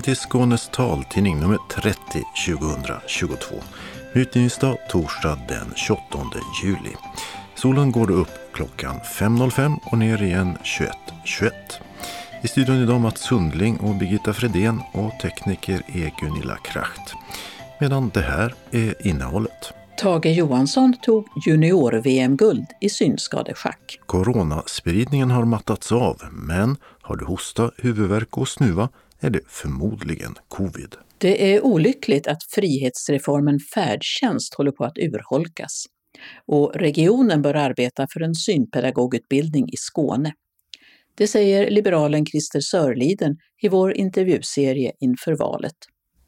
Välkommen till Skånes taltidning nummer 30 2022. Utgivningsdag torsdag den 28 juli. Solen går upp klockan 5.05 och ner igen 21.21. I studion idag Mats Sundling och Birgitta Fredén och tekniker är Gunilla Kracht. Medan det här är innehållet. Tage Johansson tog junior-VM-guld i synskadeschack. Coronaspridningen har mattats av, men har du hosta, huvudvärk och snuva är det förmodligen covid. Det är olyckligt att frihetsreformen färdtjänst håller på att urholkas och regionen bör arbeta för en synpedagogutbildning i Skåne. Det säger liberalen Christer Sörliden i vår intervjuserie inför valet.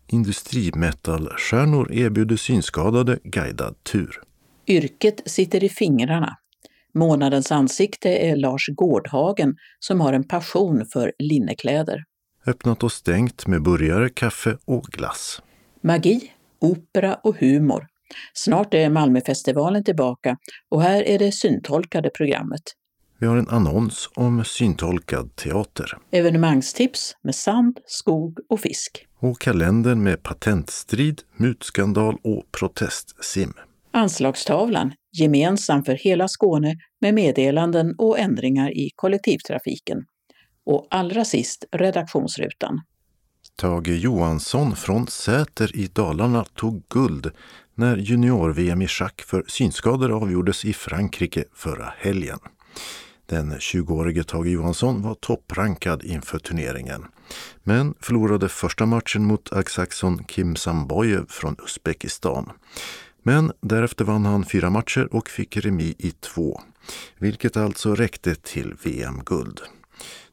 Industrimetallstjärnor erbjuder synskadade guidad tur. Yrket sitter i fingrarna. Månadens ansikte är Lars Gårdhagen som har en passion för linnekläder. Öppnat och stängt med burgare, kaffe och glass. Magi, opera och humor. Snart är Malmöfestivalen tillbaka och här är det syntolkade programmet. Vi har en annons om syntolkad teater. Evenemangstips med sand, skog och fisk. Och kalendern med patentstrid, mutskandal och protestsim. Anslagstavlan, gemensam för hela Skåne med meddelanden och ändringar i kollektivtrafiken. Och allra sist redaktionsrutan. Tage Johansson från Säter i Dalarna tog guld när junior-VM i schack för synskador avgjordes i Frankrike förra helgen. Den 20-årige Tage Johansson var topprankad inför turneringen, men förlorade första matchen mot Aksaxon Kim Samboyev från Uzbekistan. Men därefter vann han fyra matcher och fick remi i två, vilket alltså räckte till VM-guld.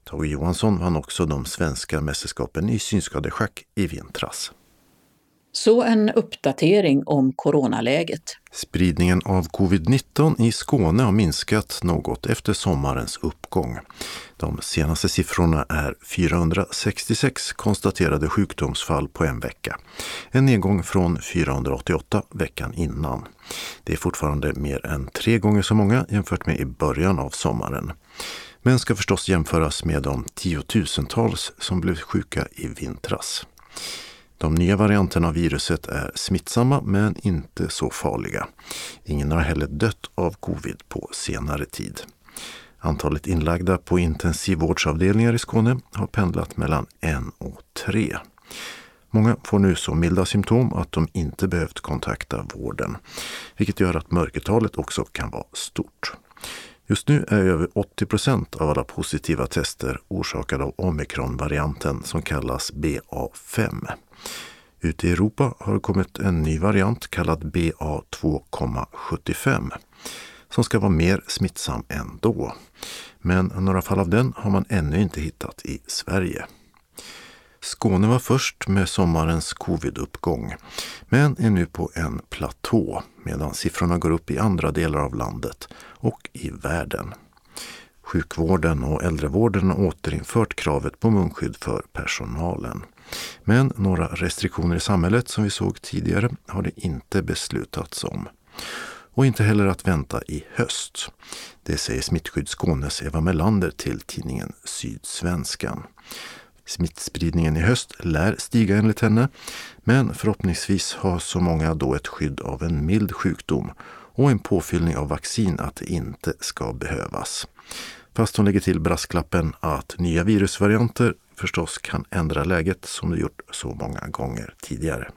Tage Johansson vann också de svenska mästerskapen i synskadeschack i vintras. Så en uppdatering om coronaläget. Spridningen av covid-19 i Skåne har minskat något efter sommarens uppgång. De senaste siffrorna är 466 konstaterade sjukdomsfall på en vecka. En nedgång från 488 veckan innan. Det är fortfarande mer än tre gånger så många jämfört med i början av sommaren. Men ska förstås jämföras med de tiotusentals som blev sjuka i vintras. De nya varianterna av viruset är smittsamma men inte så farliga. Ingen har heller dött av covid på senare tid. Antalet inlagda på intensivvårdsavdelningar i Skåne har pendlat mellan en och tre. Många får nu så milda symptom att de inte behövt kontakta vården, vilket gör att mörkertalet också kan vara stort. Just nu är över 80 procent av alla positiva tester orsakade av omikronvarianten som kallas BA5. Ute i Europa har det kommit en ny variant kallad BA2,75 som ska vara mer smittsam än då. Men några fall av den har man ännu inte hittat i Sverige. Skåne var först med sommarens covid-uppgång, men är nu på en platå medan siffrorna går upp i andra delar av landet och i världen. Sjukvården och äldrevården har återinfört kravet på munskydd för personalen. Men några restriktioner i samhället som vi såg tidigare har det inte beslutats om. Och inte heller att vänta i höst. Det säger Smittskydd Skånes Eva Melander till tidningen Sydsvenskan. Smittspridningen i höst lär stiga enligt henne, men förhoppningsvis har så många då ett skydd av en mild sjukdom och en påfyllning av vaccin att det inte ska behövas. Fast hon lägger till brasklappen att nya virusvarianter förstås kan ändra läget som det gjort så många gånger tidigare.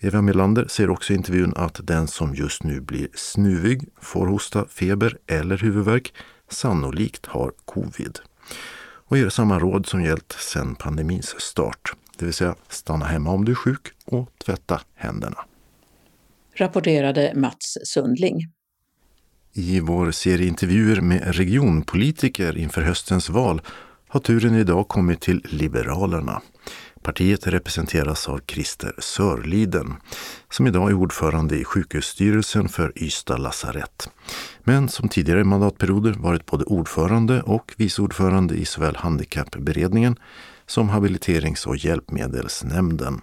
Eva Melander säger också i intervjun att den som just nu blir snuvig, får hosta, feber eller huvudvärk sannolikt har covid. Och ger samma råd som gällt sedan pandemins start. Det vill säga stanna hemma om du är sjuk och tvätta händerna. Rapporterade Mats Sundling. I vår serie intervjuer med regionpolitiker inför höstens val har turen idag kommit till Liberalerna. Partiet representeras av Christer Sörliden som idag är ordförande i sjukhusstyrelsen för Ystad lasarett. Men som tidigare mandatperioder varit både ordförande och vice ordförande i såväl handikappberedningen som habiliterings och hjälpmedelsnämnden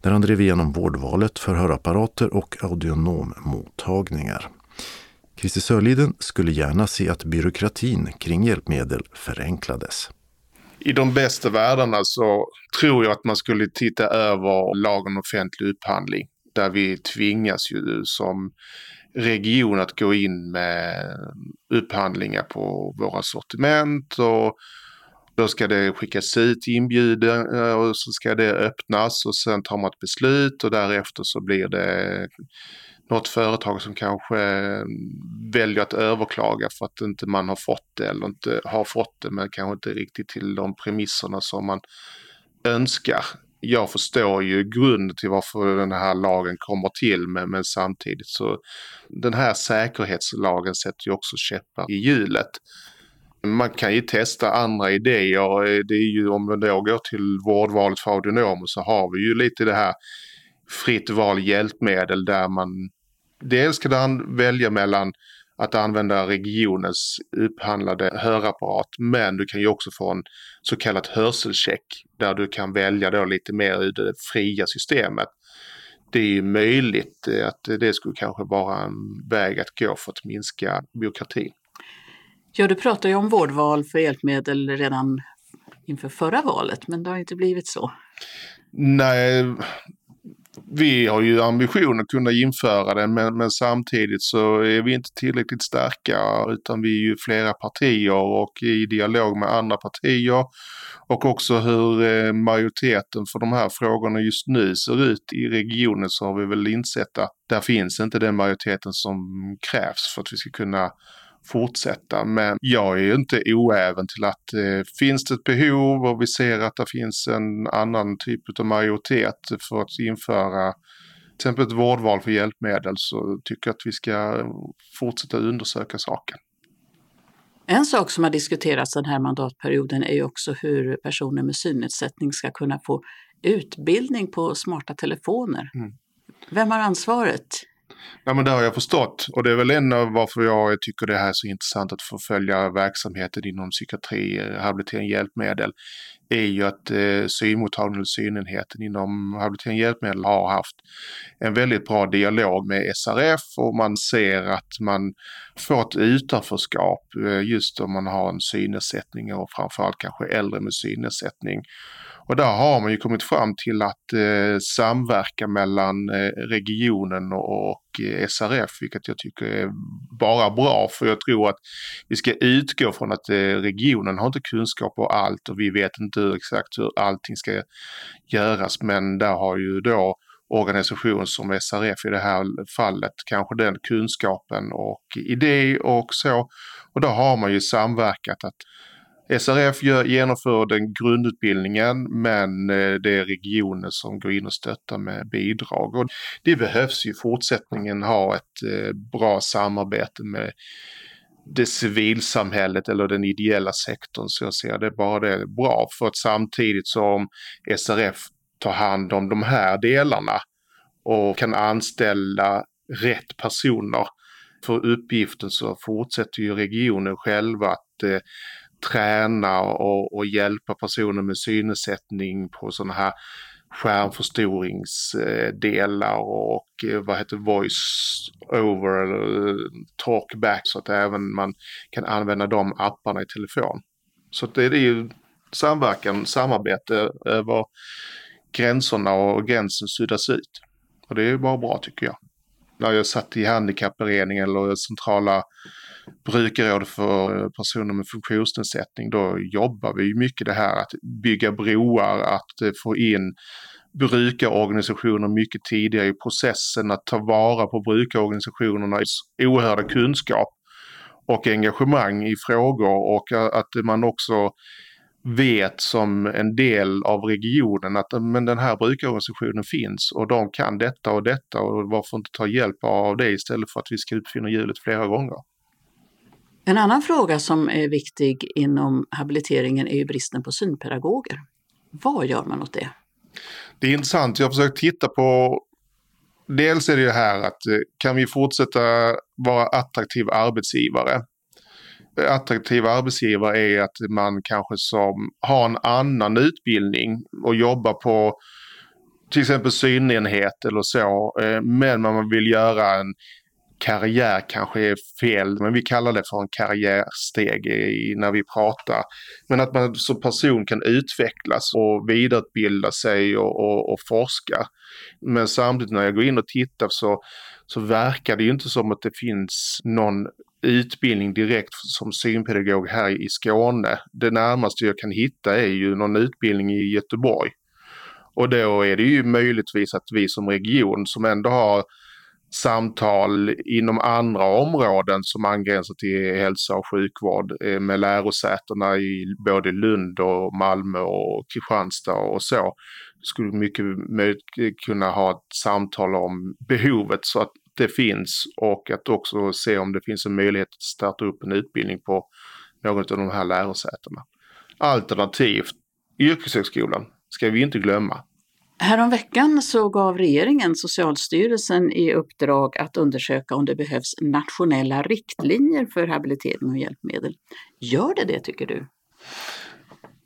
där han drev igenom vårdvalet för hörapparater och audionommottagningar. Christer Sörliden skulle gärna se att byråkratin kring hjälpmedel förenklades. I de bästa världarna så tror jag att man skulle titta över lagen om offentlig upphandling. Där vi tvingas ju som region att gå in med upphandlingar på våra sortiment och då ska det skickas ut inbjudan eh, och så ska det öppnas och sen tar man ett beslut och därefter så blir det något företag som kanske eh, väljer att överklaga för att inte man har fått det eller inte har fått det men kanske inte riktigt till de premisserna som man önskar. Jag förstår ju grunden till varför den här lagen kommer till men, men samtidigt så den här säkerhetslagen sätter ju också käppar i hjulet. Man kan ju testa andra idéer. Eh, det är ju om man då går till vårdvalet för audionomer så har vi ju lite det här fritt val hjälpmedel där man dels kan han välja mellan att använda regionens upphandlade hörapparat men du kan ju också få en så kallad hörselcheck där du kan välja då lite mer ur det fria systemet. Det är ju möjligt att det skulle kanske vara en väg att gå för att minska byråkratin. Ja, du pratade ju om vårdval för hjälpmedel redan inför förra valet, men det har inte blivit så. Nej, vi har ju ambition att kunna införa det men, men, samtidigt så är vi inte tillräckligt starka utan vi är ju flera partier och i dialog med andra partier. Och också hur eh, majoriteten för de här frågorna just nu ser ut i regionen så har vi väl insett att där finns inte den majoriteten som krävs för att vi ska kunna fortsätta. Men jag är ju inte oäven till att eh, finns det ett behov och vi ser att det finns en annan typ av majoritet för att införa till exempel ett vårdval för hjälpmedel så tycker jag att vi ska fortsätta undersöka saken. En sak som har diskuterats den här mandatperioden är ju också hur personer med synnedsättning ska kunna få utbildning på smarta telefoner. Mm. Vem har ansvaret? Ja, men det har jag förstått och det är väl en av varför jag tycker det här är så intressant att förfölja verksamheten inom psykiatri, eh, habilitering, hjälpmedel är ju att eh, synmottagningen och synenheten inom habilitering och hjälpmedel har haft en väldigt bra dialog med SRF och man ser att man får ett utanförskap eh, just om man har en synnedsättning och framförallt kanske äldre med synnedsättning. Och där har man ju kommit fram till att eh, samverka mellan eh, regionen och eh, SRF, vilket jag tycker är bara bra. För jag tror att vi ska utgå från att eh, regionen har inte kunskap på allt och vi vet inte exakt hur allting ska göras. Men där har ju då organisation som SRF i det här fallet kanske den kunskapen och idé och så. Och då har man ju samverkat att SRF gör, genomför den grundutbildningen men eh, det är regionen som går in och stöttar med bidrag. Och det behövs ju i fortsättningen ha ett eh, bra samarbete med det civilsamhället eller den ideella sektorn så jag ser det bara det är bra för att samtidigt som SRF tar hand om de här delarna och kan anställa rätt personer för uppgiften så fortsätter ju regionen själva att eh, träna och, och hjälpa personer med synnedsättning på sådana här skärmförstoringsdelar och eh, vad heter voice over eller eh, talkback så att även man kan använda de apparna i telefon. Så det är ju samverkan, samarbete över gränserna och gränsen suddas ut. Och det är bara bra tycker jag. När jag satt i handikappberedningen eller centrala brukarråd för eh, personer med funktionsnedsättning, då jobbar vi mycket det här att bygga broar, att eh, få in brukarorganisationer mycket tidigare i processen, att ta vara på brukarorganisationernas oerhörda kunskap och engagemang i frågor och eh, att man också vet som en del av regionen att men den här brukarorganisationen finns och de kan detta och detta och varför inte ta hjälp av det istället för att vi ska uppfinna hjulet flera gånger. En annan fråga som är viktig inom habiliteringen är ju bristen på synpedagoger. Vad gör man åt det? Det är intressant. Jag har försökt titta på Dels är det ju här att eh, kan vi fortsätta vara attraktiv arbetsgivare? Attraktiva arbetsgivare är att man kanske som har en annan utbildning och jobbar på till exempel synenhet eller så, eh, men man vill göra en karriär kanske är fel, men vi kallar det för en karriärsteg i, när vi pratar. Men att man som person kan utvecklas och vidareutbilda sig och, och, och forska. Men samtidigt när jag går in och tittar så, så verkar det ju inte som att det finns någon utbildning direkt som synpedagog här i Skåne. Det närmaste jag kan hitta är ju någon utbildning i Göteborg. Och då är det ju möjligtvis att vi som region som ändå har samtal inom andra områden som angränsar till hälsa och sjukvård eh, med lärosätena i både Lund och Malmö och Kristianstad och så. Skulle mycket möjligt kunna ha ett samtal om behovet så att det finns och att också se om det finns en möjlighet att starta upp en utbildning på något av de här lärosätena. Alternativt yrkeshögskolan ska vi inte glömma. Häromveckan så gav regeringen Socialstyrelsen i uppdrag att undersöka om det behövs nationella riktlinjer för habilitering och hjälpmedel. Gör det det tycker du?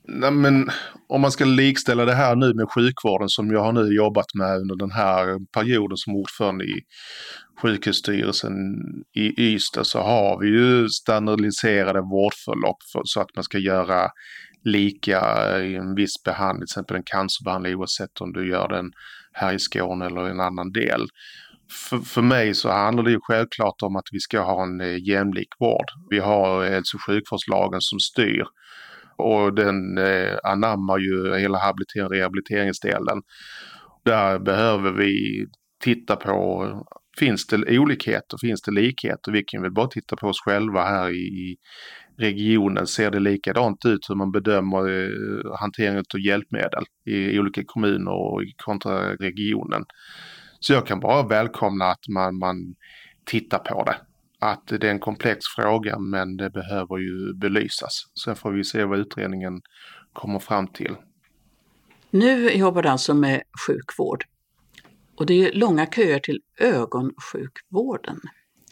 Nej, men om man ska likställa det här nu med sjukvården som jag har nu jobbat med under den här perioden som ordförande i sjukhusstyrelsen i Ystad så har vi ju standardiserade vårdförlopp för, så att man ska göra lika i en viss behandling, till exempel en cancerbehandling oavsett om du gör den här i Skåne eller i en annan del. För, för mig så handlar det ju självklart om att vi ska ha en eh, jämlik vård. Vi har eh, hälso och sjukvårdslagen som styr och den eh, anammar ju hela habilitering och rehabiliteringsdelen. Där behöver vi titta på, finns det olikheter, finns det likheter? Vi kan väl bara titta på oss själva här i, regionen ser det likadant ut hur man bedömer eh, hanteringen av hjälpmedel i olika kommuner och kontra regionen. Så jag kan bara välkomna att man, man tittar på det. Att det är en komplex fråga men det behöver ju belysas. Sen får vi se vad utredningen kommer fram till. Nu jobbar du alltså med sjukvård. Och det är långa köer till ögonsjukvården.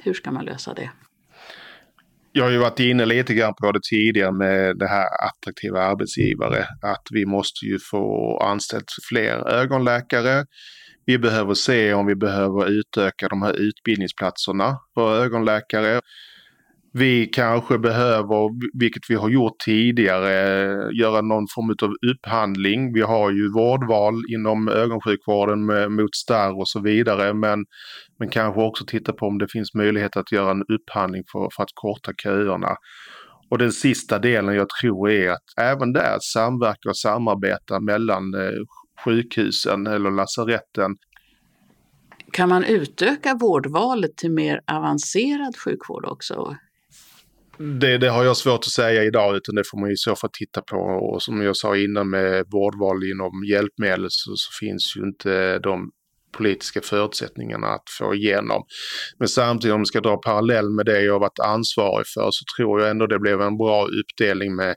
Hur ska man lösa det? Jag har ju varit inne lite grann på det tidigare med det här attraktiva arbetsgivare. Att vi måste ju få anställt fler ögonläkare. Vi behöver se om vi behöver utöka de här utbildningsplatserna för ögonläkare. Vi kanske behöver, vilket vi har gjort tidigare, göra någon form av upphandling. Vi har ju vårdval inom ögonsjukvården med, mot starr och så vidare. Men, men kanske också titta på om det finns möjlighet att göra en upphandling för, för att korta köerna. Och den sista delen jag tror är att även där samverka och samarbeta mellan eh, sjukhusen eller lasaretten kan man utöka vårdvalet till mer avancerad sjukvård också? Det, det, har jag svårt att säga idag utan det får man i så fall titta på. Och som jag sa innan med vårdval inom hjälpmedel så, så finns ju inte de politiska förutsättningarna att få igenom. Men samtidigt om man ska dra parallell med det jag varit ansvarig för så tror jag ändå det blev en bra uppdelning med,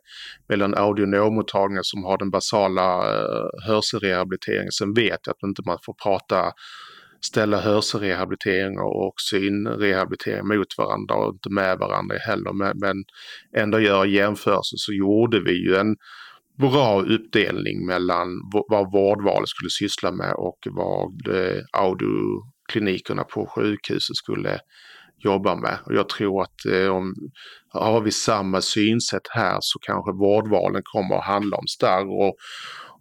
mellan audionommottagningar som har den basala eh, hörselrehabiliteringen. Sen vet jag att inte man får prata ställa hörselrehabilitering och synrehabilitering mot varandra och inte med varandra heller. Men, men ändå göra jämförelser så gjorde vi ju en bra uppdelning mellan vad vårdvalet skulle syssla med och vad eh, audioklinikerna på sjukhuset skulle jobba med. Och jag tror att eh, om har vi samma synsätt här så kanske vårdvalen kommer att handla om starr och,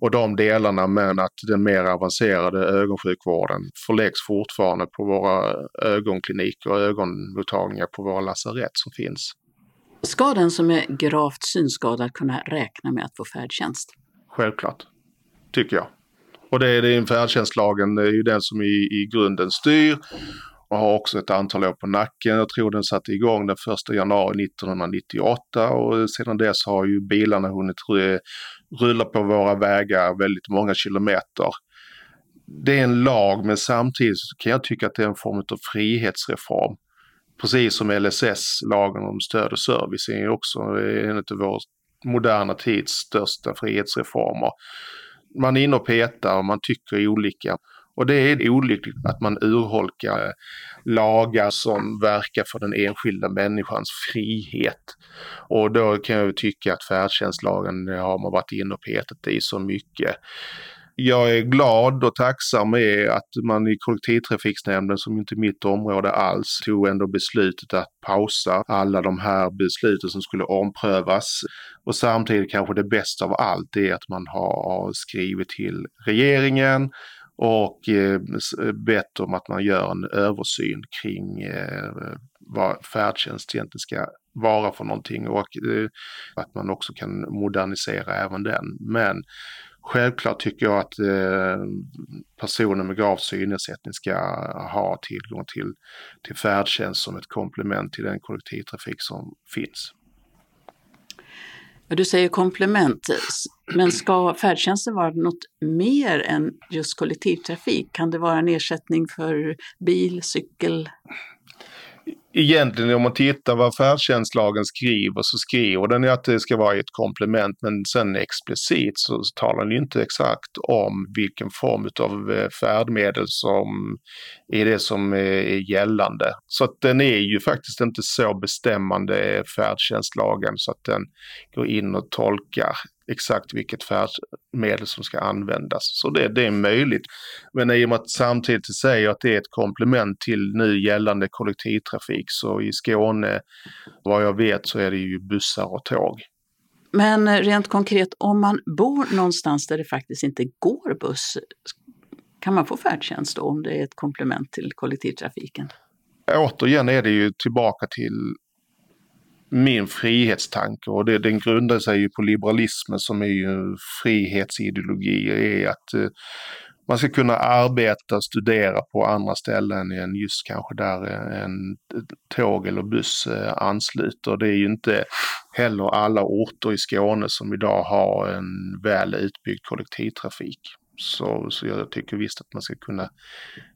och de delarna men att den mer avancerade ögonsjukvården förläggs fortfarande på våra ögonkliniker och ögonmottagningar på våra lasarett som finns. Ska den som är gravt synskadad kunna räkna med att få färdtjänst? Självklart, tycker jag. Och det är, det är färdtjänstlagen, det är ju den som i, i grunden styr och har också ett antal år på nacken. Jag tror den satte igång den 1 januari 1998 och sedan dess har ju bilarna hunnit rullar på våra vägar väldigt många kilometer. Det är en lag men samtidigt kan jag tycka att det är en form av frihetsreform. Precis som LSS, lagen om stöd och service, är också en av vår moderna tids största frihetsreformer. Man är inne och petar och man tycker olika. Och det är olyckligt att man urholkar eh, lagar som verkar för den enskilda människans frihet. Och då kan jag tycka att färdtjänstlagen har man varit inne och petat i så mycket. Jag är glad och tacksam med att man i kollektivtrafiknämnden, som inte är mitt område alls, tog ändå beslutet att pausa alla de här besluten som skulle omprövas. Och samtidigt kanske det bästa av allt är att man har skrivit till regeringen och eh, eh, bett om att man gör en översyn kring eh, vad färdtjänst egentligen ska vara för någonting och eh, att man också kan modernisera även den. Men Självklart tycker jag att eh, personer med grav synnedsättning ska ha tillgång till, till färdtjänst som ett komplement till den kollektivtrafik som finns. Du säger komplement, men ska färdtjänsten vara något mer än just kollektivtrafik? Kan det vara en ersättning för bil, cykel? Egentligen om man tittar vad färdtjänstlagen skriver så skriver den att det ska vara ett komplement men sen explicit så talar den inte exakt om vilken form av eh, färdmedel som är det som eh, är gällande. Så att den är ju faktiskt inte så bestämmande eh, färdtjänstlagen så att den går in och tolkar exakt vilket färdmedel som ska användas. Så det, det är möjligt. Men i och med att samtidigt säger att det är ett komplement till nu gällande kollektivtrafik så i Skåne, vad jag vet, så är det ju bussar och tåg. Men rent konkret, om man bor någonstans där det faktiskt inte går buss, kan man få färdtjänst då om det är ett komplement till kollektivtrafiken? Återigen är det ju tillbaka till min frihetstanke och det, den grundar sig ju på liberalismen som är ju frihetsideologi. är att eh, man ska kunna arbeta och studera på andra ställen än just kanske där eh, en tåg eller buss eh, ansluter. Det är ju inte heller alla orter i Skåne som idag har en väl utbyggd kollektivtrafik. Så, så jag tycker visst att man ska kunna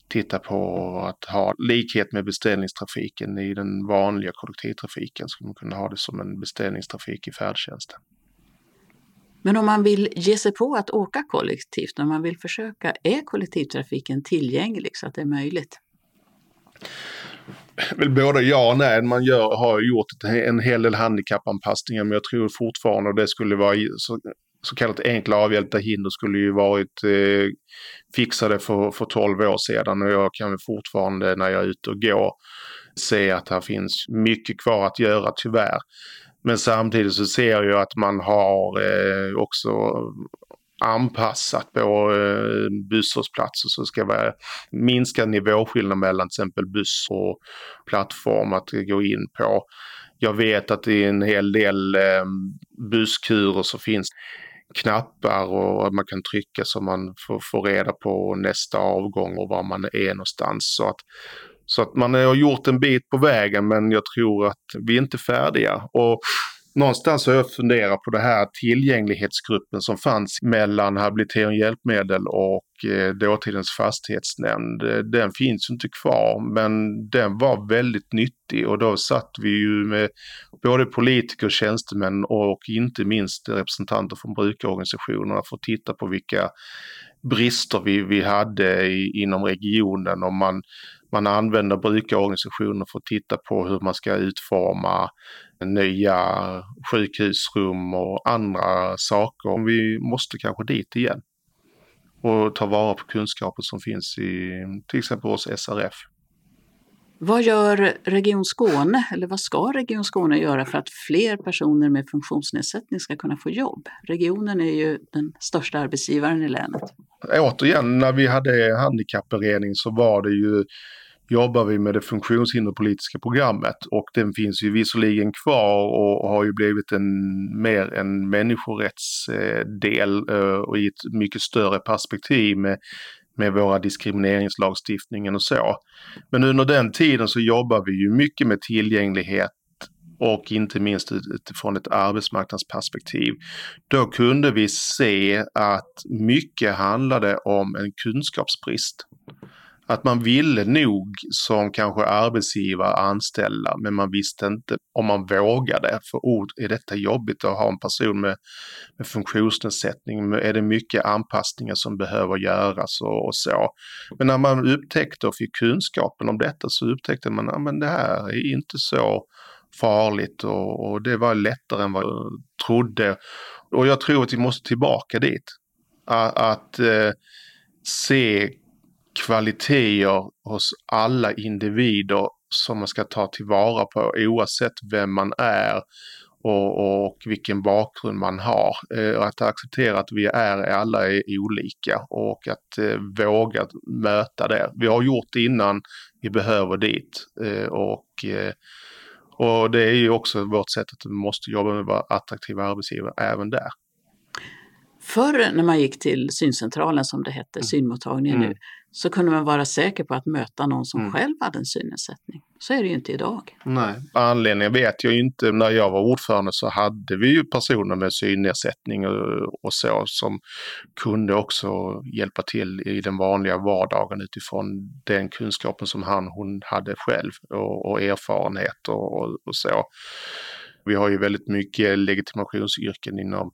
titta på att ha likhet med beställningstrafiken i den vanliga kollektivtrafiken. Skulle man kunna ha det som en beställningstrafik i färdtjänsten. Men om man vill ge sig på att åka kollektivt, om man vill försöka, är kollektivtrafiken tillgänglig så att det är möjligt? Väl både ja och nej. Man gör, har gjort en hel del handikappanpassningar men jag tror fortfarande att det skulle vara så, kallat enkla avhjälpta hinder skulle ju varit eh, fixade för, för 12 år sedan och jag kan fortfarande när jag är ute och går se att här finns mycket kvar att göra tyvärr. Men samtidigt så ser jag att man har eh, också anpassat på eh, busshållplatser så ska vara minska nivåskillnad mellan till exempel buss och plattform att gå in på. Jag vet att i en hel del eh, busskurer så finns knappar och man kan trycka så man får, får reda på nästa avgång och var man är någonstans. Så att, så att man har gjort en bit på vägen men jag tror att vi är inte färdiga. Och någonstans har jag funderat på det här tillgänglighetsgruppen som fanns mellan habilitering och hjälpmedel och eh, dåtidens fastighetsnämnd. Eh, den finns inte kvar men den var väldigt nyttig och då satt vi ju med både politiker, tjänstemän och inte minst representanter från brukarorganisationerna för att titta på vilka brister vi, vi hade i, inom regionen och man, man använder brukarorganisationer för att titta på hur man ska utforma nya sjukhusrum och andra saker. Vi måste kanske dit igen och ta vara på kunskapen som finns i till exempel hos SRF. Vad gör Region Skåne, eller vad ska Region Skåne göra för att fler personer med funktionsnedsättning ska kunna få jobb? Regionen är ju den största arbetsgivaren i länet. Återigen, när vi hade handikappberedning så var det ju jobbar vi med det funktionshinderpolitiska programmet och den finns ju visserligen kvar och har ju blivit en mer en människorättsdel eh, och i ett mycket större perspektiv med, med våra diskrimineringslagstiftningen och så. Men under den tiden så jobbar vi ju mycket med tillgänglighet och inte minst utifrån ett arbetsmarknadsperspektiv. Då kunde vi se att mycket handlade om en kunskapsbrist att man ville nog som kanske arbetsgivare anställa men man visste inte om man vågade. För ord, är detta jobbigt att ha en person med, med funktionsnedsättning? Är det mycket anpassningar som behöver göras och, och så? Men när man upptäckte och fick kunskapen om detta så upptäckte man att det här är inte så farligt och, och det var lättare än vad jag trodde. Och jag tror att vi måste tillbaka dit. Att, att eh, se kvaliteter hos alla individer som man ska ta tillvara på oavsett vem man är och, och vilken bakgrund man har. Eh, att acceptera att vi är alla är olika och att eh, våga möta det. Vi har gjort det innan, vi behöver dit. Eh, och, eh, och det är ju också vårt sätt att vi måste jobba med att vara attraktiva arbetsgivare även där. Förr när man gick till syncentralen som det hette, Mm. synmottagningen Mm. nu, så kunde man vara säker på att möta någon som Mm. själv hade en synnedsättning. Så är det ju inte idag. Nej. Anledningen vet jag ju inte. När jag var ordförande så hade vi ju personer med synnedsättning och, och så som kunde också hjälpa till i den vanliga vardagen utifrån den kunskapen som han hon hade själv och, och erfarenhet och, och, och så. Vi har ju väldigt mycket legitimationsyrken inom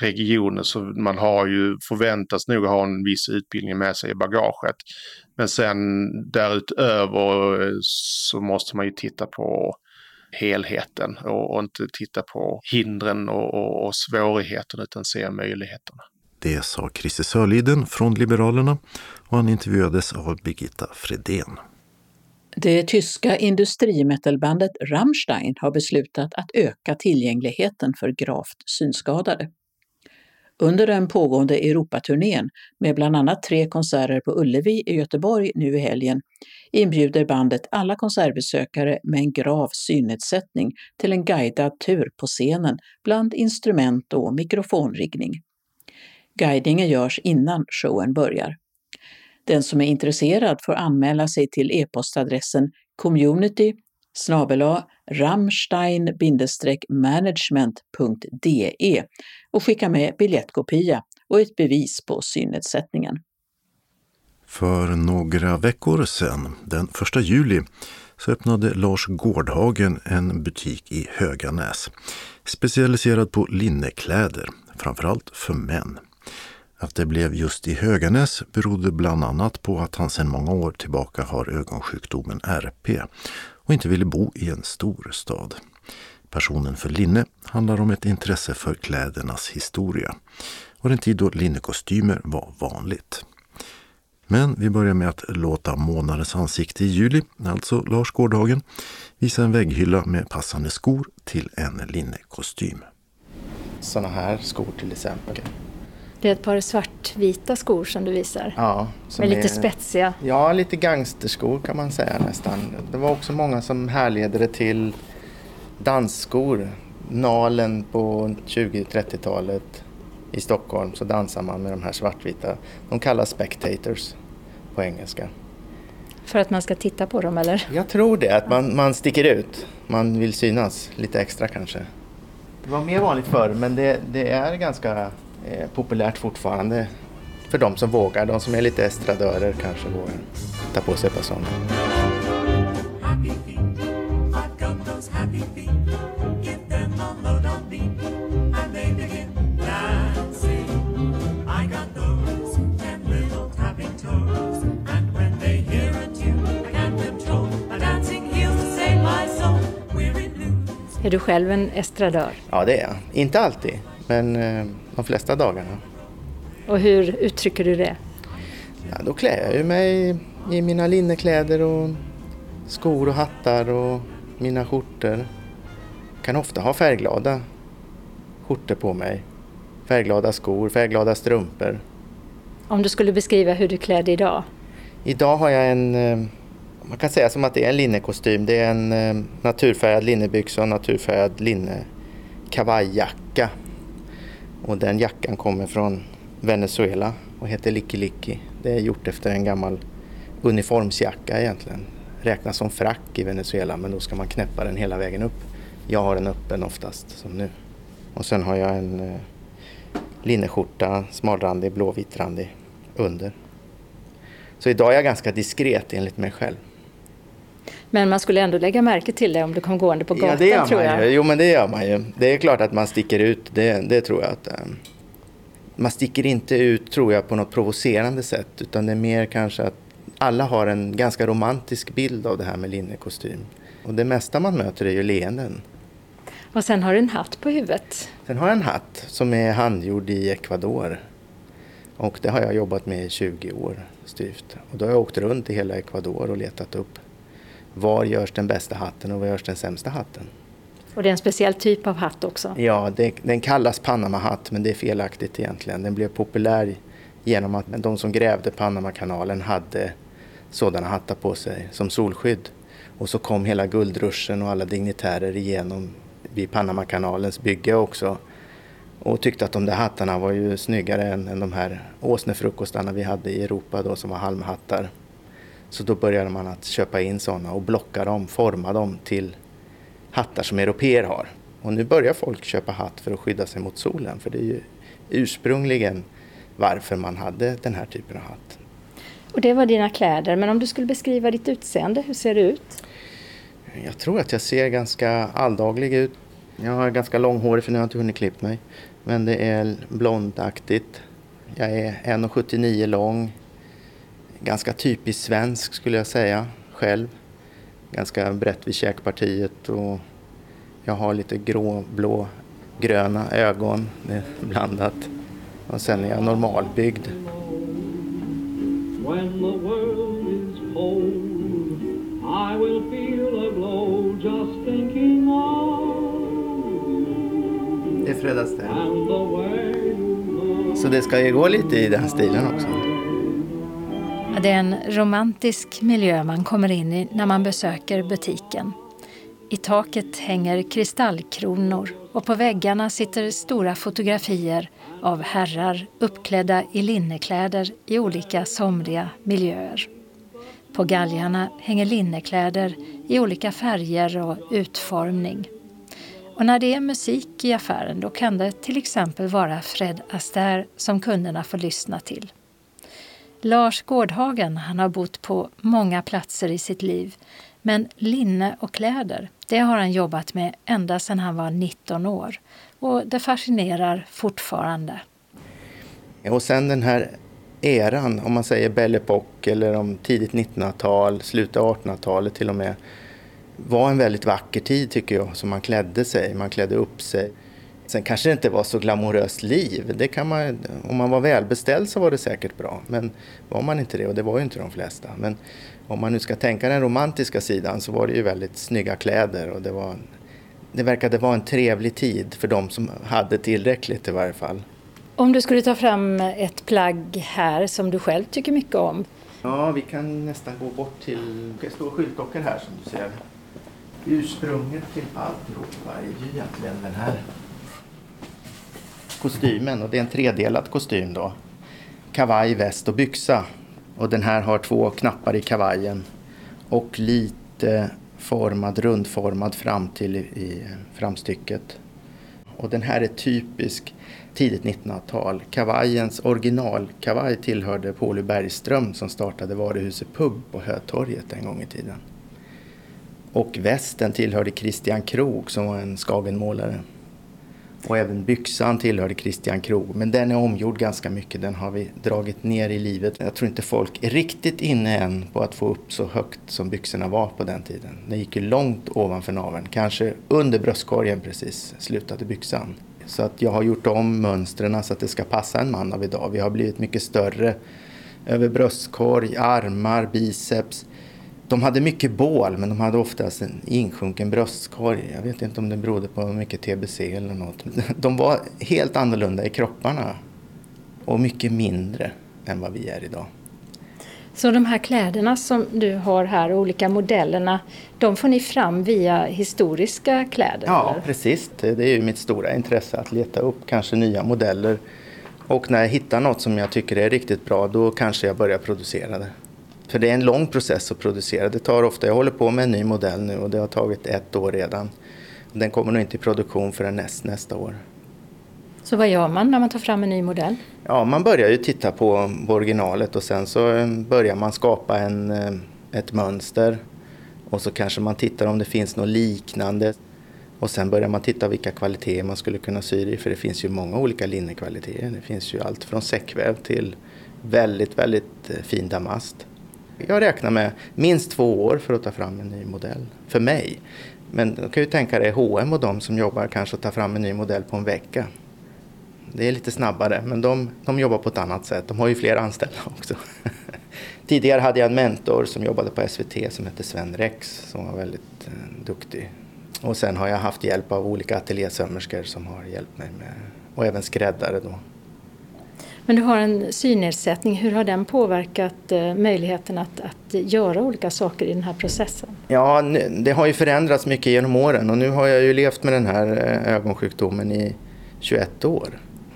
regionen så man har ju förväntas nog ha en viss utbildning med sig i bagaget. Men sen därutöver eh, så måste man ju titta på helheten och, och inte titta på hindren och, och, och svårigheterna utan se möjligheterna. Det sa Christer Sörliden från Liberalerna och han intervjuades av Birgitta Fredén. Det tyska industrimetalbandet Rammstein har beslutat att öka tillgängligheten för gravt synskadade. Under den pågående Europaturnén med bland annat tre konserter på Ullevi i Göteborg nu i helgen inbjuder bandet alla konsertbesökare med en grav synnedsättning till en guidad tur på scenen bland instrument och mikrofonriggning. Guidningen görs innan showen börjar. Den som är intresserad får anmäla sig till e-postadressen community rammstein-management.de och skicka med biljettkopia och ett bevis på synnedsättningen. För några veckor sedan, den 1 juli, så öppnade Lars Gårdhagen en butik i Höganäs. Specialiserad på linnekläder, framförallt för män. Att det blev just i Höganäs berodde bland annat på att han sedan många år tillbaka har ögonsjukdomen RP och inte ville bo i en stor stad. Passionen för linne handlar om ett intresse för klädernas historia och den tid då linnekostymer var vanligt. Men vi börjar med att låta månadens ansikte i juli, alltså Lars Gårdhagen, visa en vägghylla med passande skor till en linnekostym. Sådana här skor till exempel. Det är ett par svartvita skor som du visar. Ja, som med lite är- spetsiga. Ja, lite gangsterskor kan man säga nästan. Det var också många som härledde det till dansskor. Nalen på 20-30-talet i Stockholm så dansar man med de här svartvita. De kallas spectators på engelska. För att man ska titta på dem eller? Jag tror det, att man, man sticker ut. Man vill synas lite extra kanske. Det var mer vanligt förr men det, det är ganska eh, populärt fortfarande. För de som vågar, de som är lite estradörer kanske vågar ta på sig ett par sådana. Är du själv en estradör? Ja, det är jag. Inte alltid, men eh, de flesta dagarna. Och hur uttrycker du det? Ja, då klär jag ju mig i mina linnekläder och skor och hattar och mina skjortor. Kan ofta ha färgglada skjortor på mig. Färgglada skor, färgglada strumpor. Om du skulle beskriva hur du klär dig idag? Idag har jag en, eh, man kan säga som att det är en linnekostym. Det är en eh, naturfärgad linnebyxa och naturfärgad linne kavajjacka. Och den jackan kommer från Venezuela och heter Licky Licky. Det är gjort efter en gammal uniformsjacka egentligen. Räknas som frack i Venezuela men då ska man knäppa den hela vägen upp. Jag har den öppen oftast som nu. Och sen har jag en eh, linneskjorta, smalrandig, blåvitrandig under. Så idag är jag ganska diskret enligt mig själv. Men man skulle ändå lägga märke till det om du kom gående på gatan ja, det gör tror man jag. ju. Jo, men det gör man ju. Det är klart att man sticker ut. Det, det tror jag att... eh, man sticker inte ut, tror jag, på något provocerande sätt. Utan det är mer kanske att alla har en ganska romantisk bild av det här med linnekostym. Och det mesta man möter är ju leenden. Och sen har du en hatt på huvudet. Sen har jag en hatt som är handgjord i Ecuador. Och det har jag jobbat med i 20 år styvt. Och då har jag åkt runt i hela Ecuador och letat upp var görs den bästa hatten och var görs den sämsta hatten. Och det är en speciell typ av hatt också. Ja, det, den kallas Panamahatt men det är felaktigt egentligen. Den blev populär genom att de som grävde Panamakanalen hade sådana hattar på sig som solskydd. Och så kom hela guldruschen och alla dignitärer igenom vid Panamakanalens bygge också och tyckte att de där hattarna var ju snyggare än, än de här åsnefrukostarna vi hade i Europa då som var halmhattar. Så då började man att köpa in sådana och blocka dem, forma dem till hattar som europeer har. Och nu börjar folk köpa hatt för att skydda sig mot solen för det är ju ursprungligen varför man hade den här typen av hatt. Och det var dina kläder, men om du skulle beskriva ditt utseende, hur ser det ut? Jag tror att jag ser ganska alldaglig ut. Jag har ganska långhårig för nu har jag inte hunnit klippa mig. Men det är blondaktigt. Jag är 1,79 lång. Ganska typiskt svensk skulle jag säga själv. Ganska brett vid käkpartiet och jag har lite grå, blå, gröna ögon. Blandat. Och sen är jag normalbyggd. When the world is cold, I will feel a glow just thinking of Det är Fred Astaire. and the way you look. Så det ska ju gå lite i den stilen också. Det är en romantisk miljö man kommer in i när man besöker butiken. I taket hänger kristallkronor och på väggarna sitter stora fotografier av herrar uppklädda i linnekläder i olika somriga miljöer. På galgarna hänger linnekläder i olika färger och utformning. Och när det är musik i affären då kan det till exempel vara Fred Astaire som kunderna får lyssna till. Lars Gårdhagen han har bott på många platser i sitt liv men linne och kläder det har han jobbat med ända sedan han var 19 år. Och det fascinerar fortfarande. Och sen den här eran, om man säger Belle Époque eller om tidigt 1900-tal, slutet av 1800-talet till och med, var en väldigt vacker tid tycker jag, som man klädde sig, man klädde upp sig. Sen kanske det inte var så glamoröst liv, det kan man, om man var välbeställd så var det säkert bra, men var man inte det, och det var ju inte de flesta, men om man nu ska tänka den romantiska sidan så var det ju väldigt snygga kläder och det var det verkade vara en trevlig tid för de som hade tillräckligt i varje fall. Om du skulle ta fram ett plagg här som du själv tycker mycket om. Ja, vi kan nästan gå bort till... Det står skyltdockor här som du ser. Ursprunget till alltihopa är ju egentligen den här kostymen och det är en tredelad kostym då. Kavaj, väst och byxa. Och den här har två knappar i kavajen och lite formad, rundformad fram till i, framstycket. Och den här är typisk tidigt 1900-tal. Kavajens originalkavaj tillhörde Pauli Bergström som startade varuhuset Pub på Hötorget en gång i tiden. Och västen tillhörde Christian Krog som var en Skagenmålare. Och även byxan tillhörde Christian Krog. Men den är omgjord ganska mycket. Den har vi dragit ner i livet. Jag tror inte folk är riktigt inne än på att få upp så högt som byxorna var på den tiden. Den gick ju långt ovanför naveln. Kanske under bröstkorgen precis slutade byxan. Så att jag har gjort om mönstren så att det ska passa en man av idag. Vi har blivit mycket större över bröstkorg, armar, biceps. De hade mycket bål men de hade oftast en insjunken bröstkorg. Jag vet inte om det berodde på mycket TBC eller något. De var helt annorlunda i kropparna och mycket mindre än vad vi är idag. Så de här kläderna som du har här, olika modellerna, de får ni fram via historiska kläder? Ja, eller? precis. Det är ju mitt stora intresse att leta upp kanske nya modeller. Och när jag hittar något som jag tycker är riktigt bra, då kanske jag börjar producera det. För det är en lång process att producera. Det tar ofta, jag håller på med en ny modell nu och det har tagit ett år redan. Den kommer nog inte i produktion förrän näst, nästa år. Så vad gör man när man tar fram en ny modell? Ja, man börjar ju titta på, på originalet och sen så eh, börjar man skapa en, eh, ett mönster. Och så kanske man tittar om det finns något liknande. Och sen börjar man titta vilka kvaliteter man skulle kunna sy i. För det finns ju många olika linnekvaliteter. Det finns ju allt från säckväv till väldigt, väldigt eh, fin damast. Jag räknar med minst två år för att ta fram en ny modell. För mig. Men du kan ju tänka dig H&M och de som jobbar kanske att ta fram en ny modell på en vecka. Det är lite snabbare, men de, de jobbar på ett annat sätt. De har ju fler anställda också. Tidigare hade jag en mentor som jobbade på SVT som hette Sven Rex som var väldigt eh, duktig. Och sen har jag haft hjälp av olika ateljésömmerskor som har hjälpt mig med, och även skräddare då. Men du har en synnedsättning. Hur har den påverkat eh, möjligheten att, att göra olika saker i den här processen? Ja, det har ju förändrats mycket genom åren och nu har jag ju levt med den här eh, ögonsjukdomen i 21 år,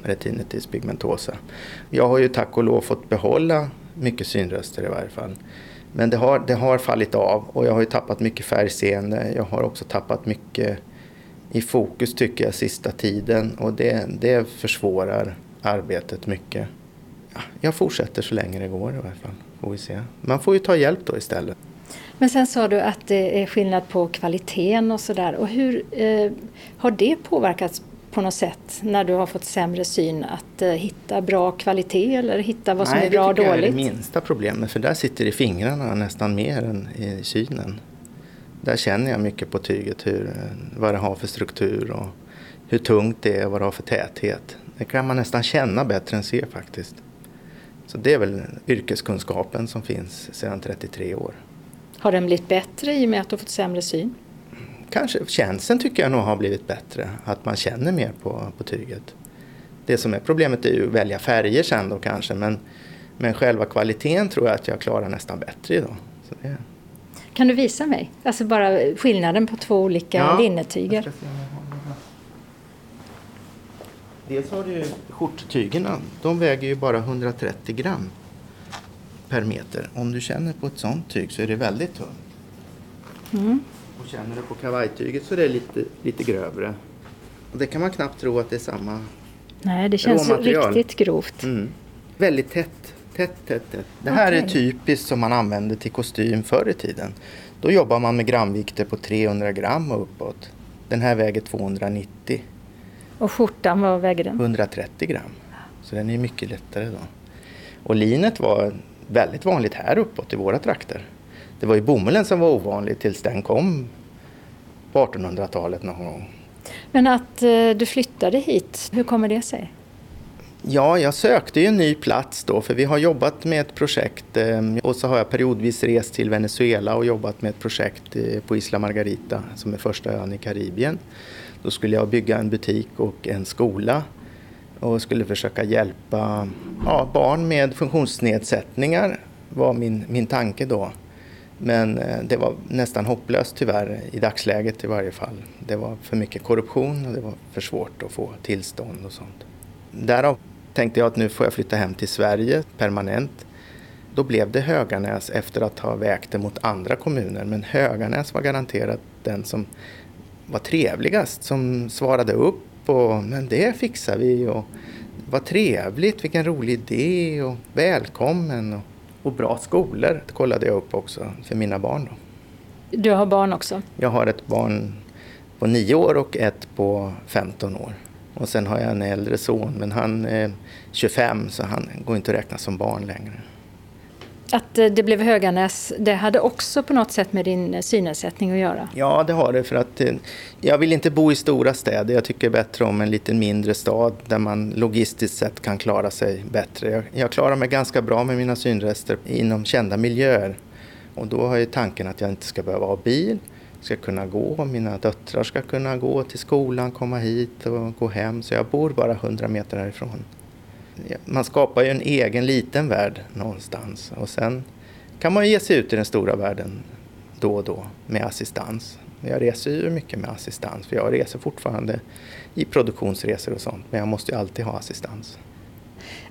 retinitis pigmentosa. Jag har ju tack och lov fått behålla mycket synröster i varje fall. Men det har, det har fallit av och jag har ju tappat mycket färgseende. Jag har också tappat mycket i fokus tycker jag sista tiden och det, det försvårar arbetet mycket. Ja, jag fortsätter så länge det går i varje fall, får vi se. Man får ju ta hjälp då istället. Men sen sa du att det är skillnad på kvaliteten och sådär. Och hur eh, har det påverkats på något sätt när du har fått sämre syn att eh, hitta bra kvalitet eller hitta vad som Nej, är bra och det tycker dåligt? jag är det minsta problemet för där sitter i fingrarna nästan mer än i synen. Där känner jag mycket på tyget hur, eh, vad det har för struktur och hur tungt det är och vad det har för täthet. Det kan man nästan känna bättre än se faktiskt. Så det är väl yrkeskunskapen som finns sedan 33 år. Har den blivit bättre i och med att du har fått sämre syn? Kanske känslan tycker jag nog har blivit bättre. Att man känner mer på, på tyget. Det som är problemet är ju att välja färger sen då kanske. Men, men själva kvaliteten tror jag att jag klarar nästan bättre idag. Kan du visa mig? Alltså bara skillnaden på två olika Ja. linnetyger. Jag ska se om jag har några. Dels har du skjorttygerna. De väger ju bara 130 gram per meter. Om du känner på ett sånt tyg så är det väldigt tunt. Mm. Och känner du på kavajtyget så är det lite, lite grövre. Och det kan man knappt tro att det är samma. Nej, det känns riktigt grovt. Mm. Väldigt tätt. Tätt, tätt, tätt. Det här är Okej. typiskt som man använde till kostym förr i tiden. Då jobbar man med gramvikter på 300 gram och uppåt. Den här väger 290. Och skjortan, vad väger den? 130 gram. Så den är mycket lättare då. Och linet var väldigt vanligt här uppåt i våra trakter. Det var ju bomullen som var ovanlig tills den kom på 1800-talet någon gång. Men att eh, du flyttade hit, hur kommer det sig? Ja, jag sökte ju en ny plats då för vi har jobbat med ett projekt eh, och så har jag periodvis rest till Venezuela och jobbat med ett projekt eh, på Isla Margarita som är första ön i Karibien. Då skulle jag bygga en butik och en skola och skulle försöka hjälpa ja, barn med funktionsnedsättningar var min, min tanke då. Men eh, det var nästan hopplöst tyvärr i dagsläget i varje fall. Det var för mycket korruption och det var för svårt att få tillstånd och sånt. Därav tänkte jag att nu får jag flytta hem till Sverige permanent. Då blev det Höganäs efter att ha vägt det mot andra kommuner. Men Höganäs var garanterat den som var trevligast, som svarade upp och men det fixar vi och vad trevligt, vilken rolig idé och välkommen och, och bra skolor det kollade jag upp också för mina barn. Då. Du har barn också. Jag har ett barn på nio år och ett på 15 år. Och sen har jag en äldre son, men han är 25 så han går inte att räkna som barn längre. Att eh, det blev Höganäs, det hade också på något sätt med din eh, synnedsättning att göra? Ja, det har det för att eh, jag vill inte bo i stora städer. Jag tycker bättre om en lite mindre stad där man logistiskt sett kan klara sig bättre. Jag, jag klarar mig ganska bra med mina synrester inom kända miljöer. Och då har ju tanken att jag inte ska behöva ha bil, ska kunna gå, mina döttrar ska kunna gå till skolan, komma hit och gå hem. Så jag bor bara 100 meter härifrån. Man skapar ju en egen liten värld någonstans och sen kan man ge sig ut i den stora världen då och då med assistans. Jag reser ju mycket med assistans för jag reser fortfarande i produktionsresor och sånt men jag måste ju alltid ha assistans.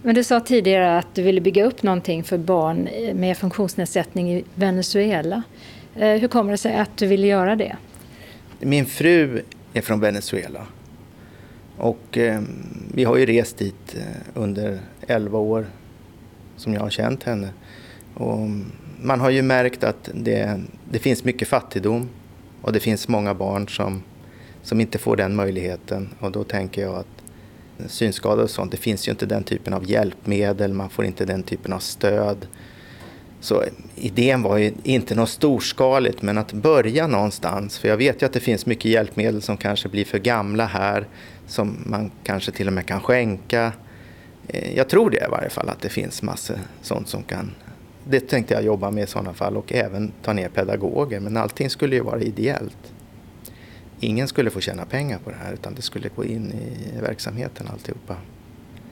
Men du sa tidigare att du ville bygga upp någonting för barn med funktionsnedsättning i Venezuela. Eh, Hur kommer det sig att du ville göra det? Min fru är från Venezuela och eh, vi har ju rest dit eh, under 11 år som jag har känt henne. Och man har ju märkt att det, det finns mycket fattigdom och det finns många barn som, som inte får den möjligheten och då tänker jag att synskador och sånt, det finns ju inte den typen av hjälpmedel, man får inte den typen av stöd. Så idén var ju inte något storskaligt, men att börja någonstans. För jag vet ju att det finns mycket hjälpmedel som kanske blir för gamla här, som man kanske till och med kan skänka. Eh, jag tror det i varje fall, att det finns massor sånt som kan... Det tänkte jag jobba med i sådana fall och även ta ner pedagoger, men allting skulle ju vara ideellt. Ingen skulle få tjäna pengar på det här, utan det skulle gå in i verksamheten alltihopa.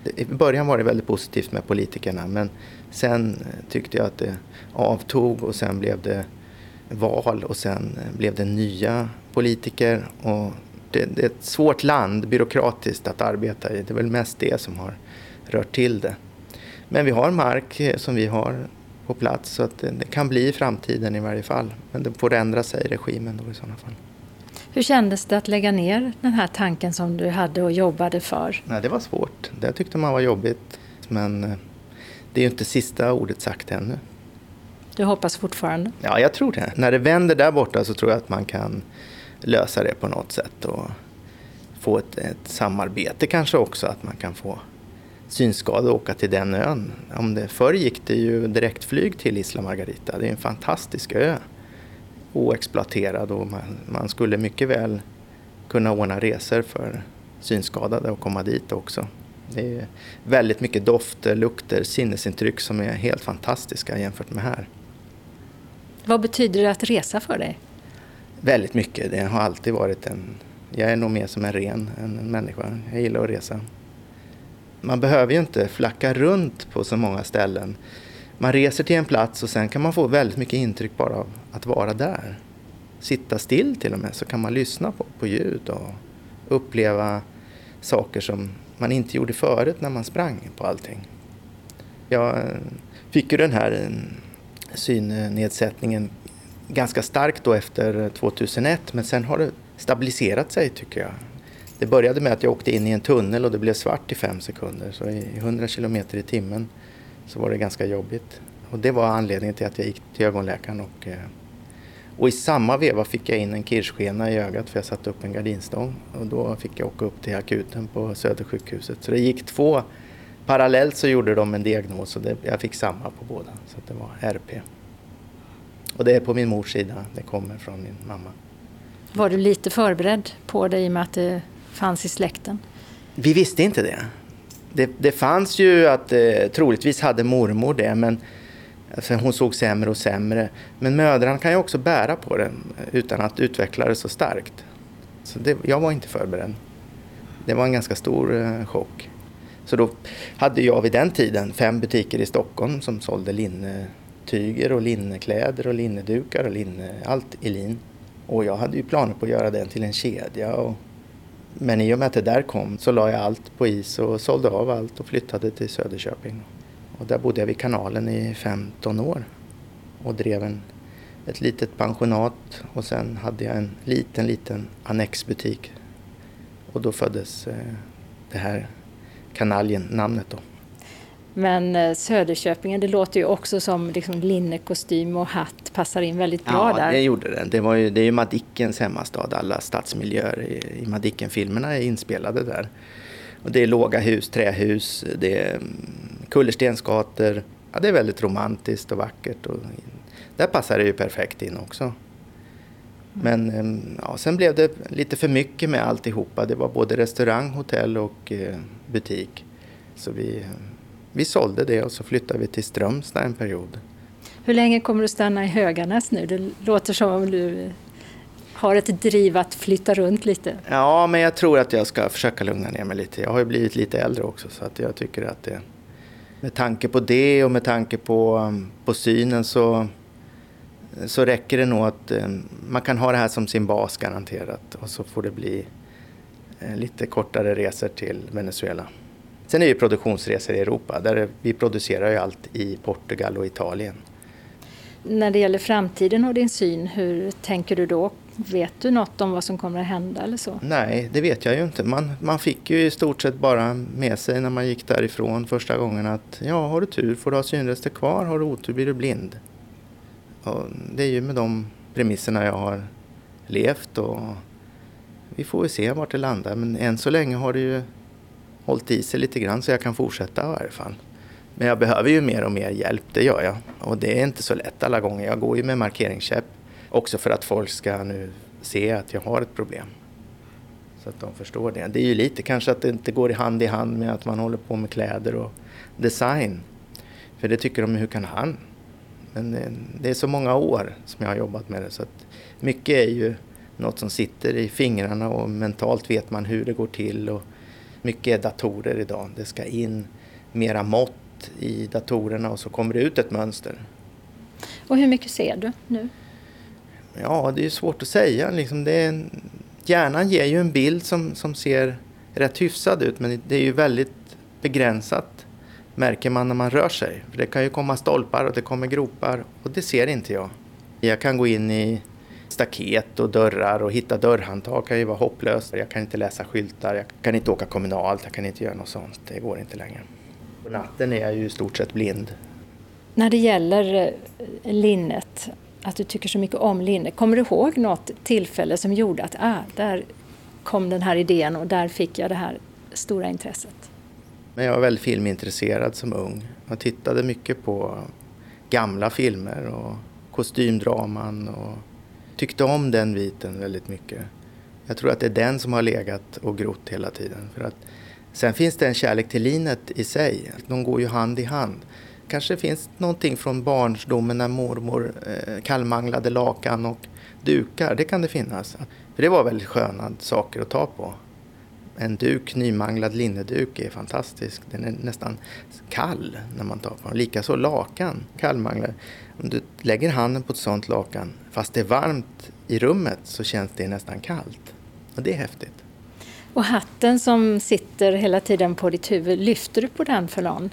I början var det väldigt positivt med politikerna men sen eh, tyckte jag att det avtog och sen blev det val och sen eh, blev det nya politiker. Och det, det är ett svårt land byråkratiskt att arbeta i. Det är väl mest det som har rört till det. Men vi har mark eh, som vi har på plats så att det, det kan bli i framtiden i varje fall. Men det får ändra sig regimen då i sådana fall. Hur kändes det att lägga ner den här tanken som du hade och jobbade för? Nej, det var svårt. Det tyckte man var jobbigt. Men eh, det är ju inte sista ordet sagt ännu. Du hoppas fortfarande? Ja, jag tror det. När det vänder där borta så tror jag att man kan lösa det på något sätt och få ett, ett samarbete kanske också, att man kan få synskadade och åka till den ön. Om det, förr gick det ju direktflyg till Isla Margarita. Det är en fantastisk ö. Oexploaterad och man, man skulle mycket väl kunna ordna resor för synskadade och komma dit också. Det är väldigt mycket dofter, lukter, sinnesintryck som är helt fantastiska jämfört med här. Vad betyder det att resa för dig? Väldigt mycket. Det har alltid varit en... Jag är nog mer som en ren än en människa. Jag gillar att resa. Man behöver ju inte flacka runt på så många ställen. Man reser till en plats och sen kan man få väldigt mycket intryck bara av att vara där. Sitta still till och med så kan man lyssna på, på ljud och uppleva saker som man inte gjorde förut när man sprang på allting. Jag eh, fick ju den här mm, synnedsättningen ganska starkt då efter 2001 men sen har det stabiliserat sig tycker jag. Det började med att jag åkte in i en tunnel och det blev svart i fem sekunder så i 100 kilometer i timmen så var det ganska jobbigt. Och det var anledningen till att jag gick till ögonläkaren och eh, och i samma veva fick jag in en kirrskena i ögat för jag satte upp en gardinstång. Och då fick jag åka upp till akuten på Södersjukhuset. Så det gick två parallellt så gjorde de en diagnos och det, jag fick samma på båda. Så det var RP. Och det är på min mors sida, det kommer från min mamma. Var du lite förberedd på det i och med att det fanns i släkten? Vi visste inte det. Det, det fanns ju att eh, troligtvis hade mormor det men alltså, hon såg sämre och sämre. Men mödrarna kan ju också bära på det utan att utveckla det så starkt. Så det, jag var inte förberedd. Det var en ganska stor eh, chock. Så då hade jag vid den tiden fem butiker i Stockholm som sålde linnetyger och linnekläder och linnedukar och linne, allt i lin. Och jag hade ju planer på att göra den till en kedja. Och, men i och med att det där kom så la jag allt på is och sålde av allt och flyttade till Söderköping. Och där bodde jag vid kanalen i 15 år och drev en, ett litet pensionat och sen hade jag en liten, liten annexbutik. Och då föddes eh, det här kanaljen, namnet då. Men eh, Söderköpingen, det låter ju också som liksom linnekostym och hatt passar in väldigt bra ja, där. det gjorde det. Det, var ju, det är ju Madickens hemmastad. Alla stadsmiljöer i, i Madicken-filmerna är inspelade där. Och det är låga hus, trähus, det är mm, kullerstensgator. Ja, det är väldigt romantiskt och vackert. Och där passar det ju perfekt in också. Men mm, ja, sen blev det lite för mycket med alltihopa. Det var både restaurang, hotell och eh, butik. Så vi, vi sålde det och så flyttade vi till Strömstad en period. Hur länge kommer du stanna i Höganäs nu? Det låter som om du har ett driv att flytta runt lite. Ja, men jag tror att jag ska försöka lugna ner mig lite. Jag har ju blivit lite äldre också så att jag tycker att det... Med tanke på det och med tanke på, um, på synen så, så räcker det nog att um, man kan ha det här som sin bas garanterat och så får det bli eh, lite kortare resor till Venezuela. Sen är det ju produktionsresor i Europa. Där vi producerar ju allt i Portugal och Italien. När det gäller framtiden och din syn, hur tänker du då? Vet du något om vad som kommer att hända eller så? Nej, det vet jag ju inte. Man, man fick ju i stort sett bara med sig när man gick därifrån första gången att ja, har du tur får du ha synrester kvar, har du otur blir du blind. Och det är ju med de premisserna jag har levt och vi får väl se vart det landar. Men än så länge har det ju hållit i sig lite grann så jag kan fortsätta i varje fall. Men jag behöver ju mer och mer hjälp, det gör jag. Och det är inte så lätt alla gånger. Jag går ju med markeringskäpp också för att folk ska nu se att jag har ett problem. Så att de förstår det. Det är ju lite kanske att det inte går hand i hand med att man håller på med kläder och design. För det tycker de, hur kan han? Men eh, det är så många år som jag har jobbat med det så att mycket är ju något som sitter i fingrarna och mentalt vet man hur det går till. Och mycket datorer idag. Det ska in mera mått i datorerna och så kommer det ut ett mönster. Och hur mycket ser du nu? Ja, det är svårt att säga. Liksom det är hjärnan ger ju en bild som, som ser rätt hyfsad ut men det är ju väldigt begränsat märker man när man rör sig. För det kan ju komma stolpar och det kommer gropar och det ser inte jag. Jag kan gå in i staket och dörrar och hitta dörrhandtag kan ju vara hopplöst. Jag kan inte läsa skyltar, jag kan inte åka kommunalt, jag kan inte göra något sånt. Det går inte längre. På natten är jag ju i stort sett blind. När det gäller eh, linnet, att du tycker så mycket om linne, kommer du ihåg något tillfälle som gjorde att ah, där kom den här idén och där fick jag det här stora intresset? Men jag var väldigt filmintresserad som ung. Jag tittade mycket på gamla filmer och kostymdraman och tyckte om den biten väldigt mycket. Jag tror att det är den som har legat och grott hela tiden. För att sen finns det en kärlek till linet i sig. De går ju hand i hand. Kanske finns någonting från barnsdomen när mormor eh, kallmanglade lakan och dukar. Det kan det finnas. För det var väldigt sköna saker att ta på. En duk, nymanglad linneduk, är fantastisk. Den är nästan kall när man tar på den. Likaså lakan, kallmanglad. Om du lägger handen på ett sånt lakan, fast det är varmt i rummet, så känns det nästan kallt. Och det är häftigt. Och hatten som sitter hela tiden på ditt huvud, lyfter du på den för någon?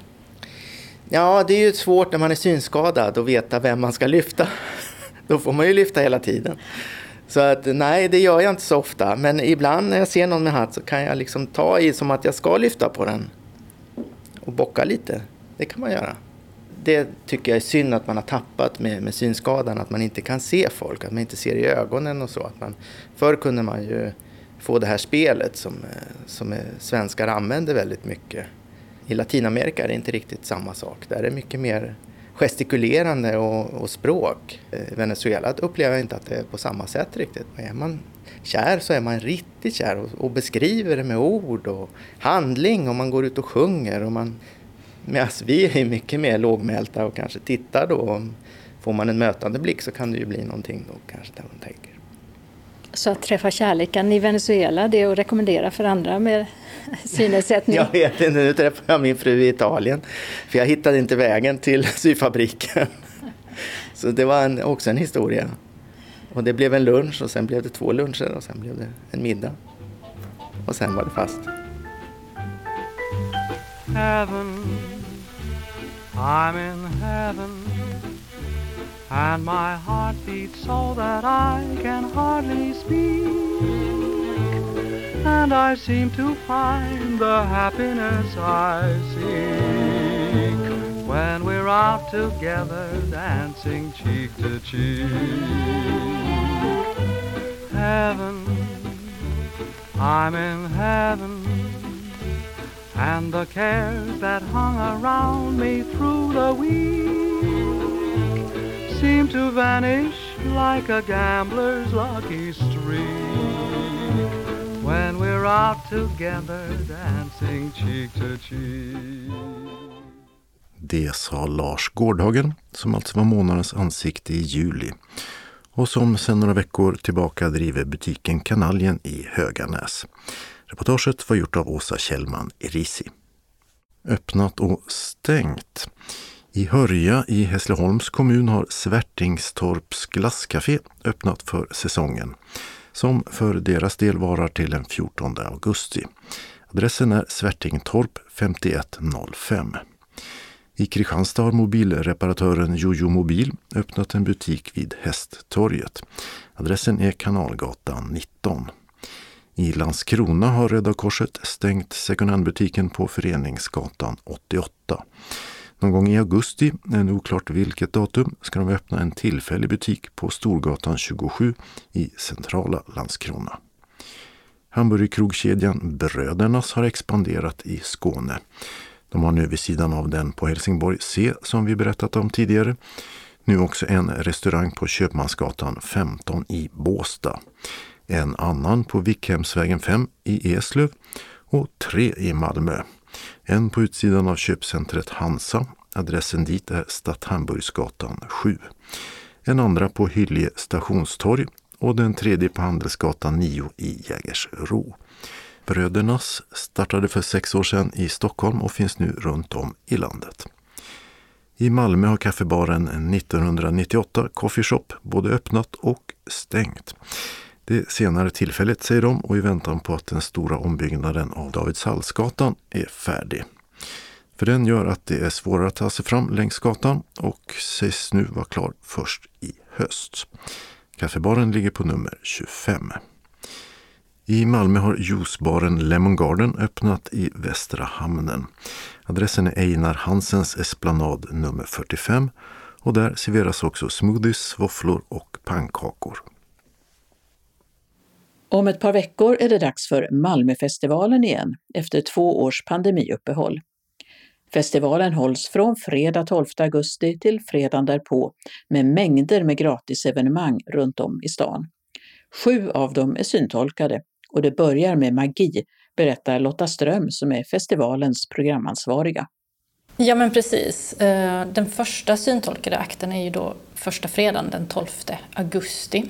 Ja, det är ju svårt när man är synskadad att veta vem man ska lyfta. Då får man ju lyfta hela tiden. Så att nej, det gör jag inte så ofta. Men ibland när jag ser någon med hatt så kan jag liksom ta i som att jag ska lyfta på den. Och bocka lite. Det kan man göra. Det tycker jag är synd att man har tappat med, med synskadan. Att man inte kan se folk, att man inte ser i ögonen och så. Att man, förr kunde man ju få det här spelet som, eh, som svenskar använder väldigt mycket. I Latinamerika är det inte riktigt samma sak. Där är det mycket mer gestikulerande och, och språk. I Venezuela upplever jag inte att det är på samma sätt riktigt. Är man kär så är man riktigt kär och, och beskriver det med ord och handling och man går ut och sjunger. Och man, men vi är mycket mer lågmälta och kanske tittar då. Får man en mötande blick så kan det ju bli någonting då kanske där man tänker. Så att träffa kärleken i Venezuela, det är att rekommendera för andra med synnedsättning? Jag vet inte, nu träffade jag min fru i Italien. För jag hittade inte vägen till syfabriken. Så det var en, också en historia. Och det blev en lunch och sen blev det två luncher och sen blev det en middag. Och sen var det fast. heaven. I'm in heaven. And my heart beats so that I can hardly speak. And I seem to find the happiness I seek when we're out together dancing cheek to cheek. Heaven, I'm in heaven. And the cares that hung around me through the week seem to vanish like a gambler's lucky streak when we're out together dancing cheek to cheek. Det sa Lars Gårdhagen, som alltså var månadens ansikte i juli och som sedan några veckor tillbaka driver butiken Kanaljen i Höganäs. Reportaget var gjort av Åsa Kjellman Erisi. Öppnat och stängt. I Hörja i Hässleholms kommun har Svärtingstorps glasscafé öppnat för säsongen som för deras del varar till den 14 augusti. Adressen är Svärtingtorp 5105. I Kristianstad har mobilreparatören Jojo Mobil öppnat en butik vid Hästtorget. Adressen är Kanalgatan 19. I Landskrona har Röda Korset stängt second hand-butiken på Föreningsgatan 88. Någon gång i augusti, ännu oklart vilket datum, ska de öppna en tillfällig butik på Storgatan 27 i centrala Landskrona. Hamburgerkrogkedjan Brödernas har expanderat i Skåne. De har nu vid sidan av den på Helsingborg C som vi berättat om tidigare nu också en restaurang på Köpmansgatan 15 i Båsta. En annan på Vickhemsvägen 5 i Eslöv och tre i Malmö. En på utsidan av köpcentret Hansa. Adressen dit är Stadhamburgsgatan 7. En andra på Hyllie stationstorg och den tredje på Handelsgatan 9 i Jägersro. Brödernas startade för sex år sedan i Stockholm och finns nu runt om i landet. I Malmö har kaffebaren 1998 Coffee Shop både öppnat och stängt. Det senare tillfället säger de och i väntan på att den stora ombyggnaden av Davidshallsgatan är färdig. För den gör att det är svårare att ta sig fram längs gatan och sägs nu vara klar först i höst. Kaffebaren ligger på nummer 25. I Malmö har juicebaren Lemon Garden öppnat i Västra Hamnen. Adressen är Einar Hansens esplanad nummer 45 och där serveras också smoothies, våfflor och pannkakor. Om ett par veckor är det dags för Malmöfestivalen igen efter två års pandemiuppehåll. Festivalen hålls från fredag 12 augusti till fredagen därpå med mängder med gratisevenemang runt om i stan. Sju av dem är syntolkade och det börjar med magi, berättar Lotta Ström som är festivalens programansvariga. Ja men precis. Eh, den första syntolkade akten är ju då första fredagen den 12 augusti.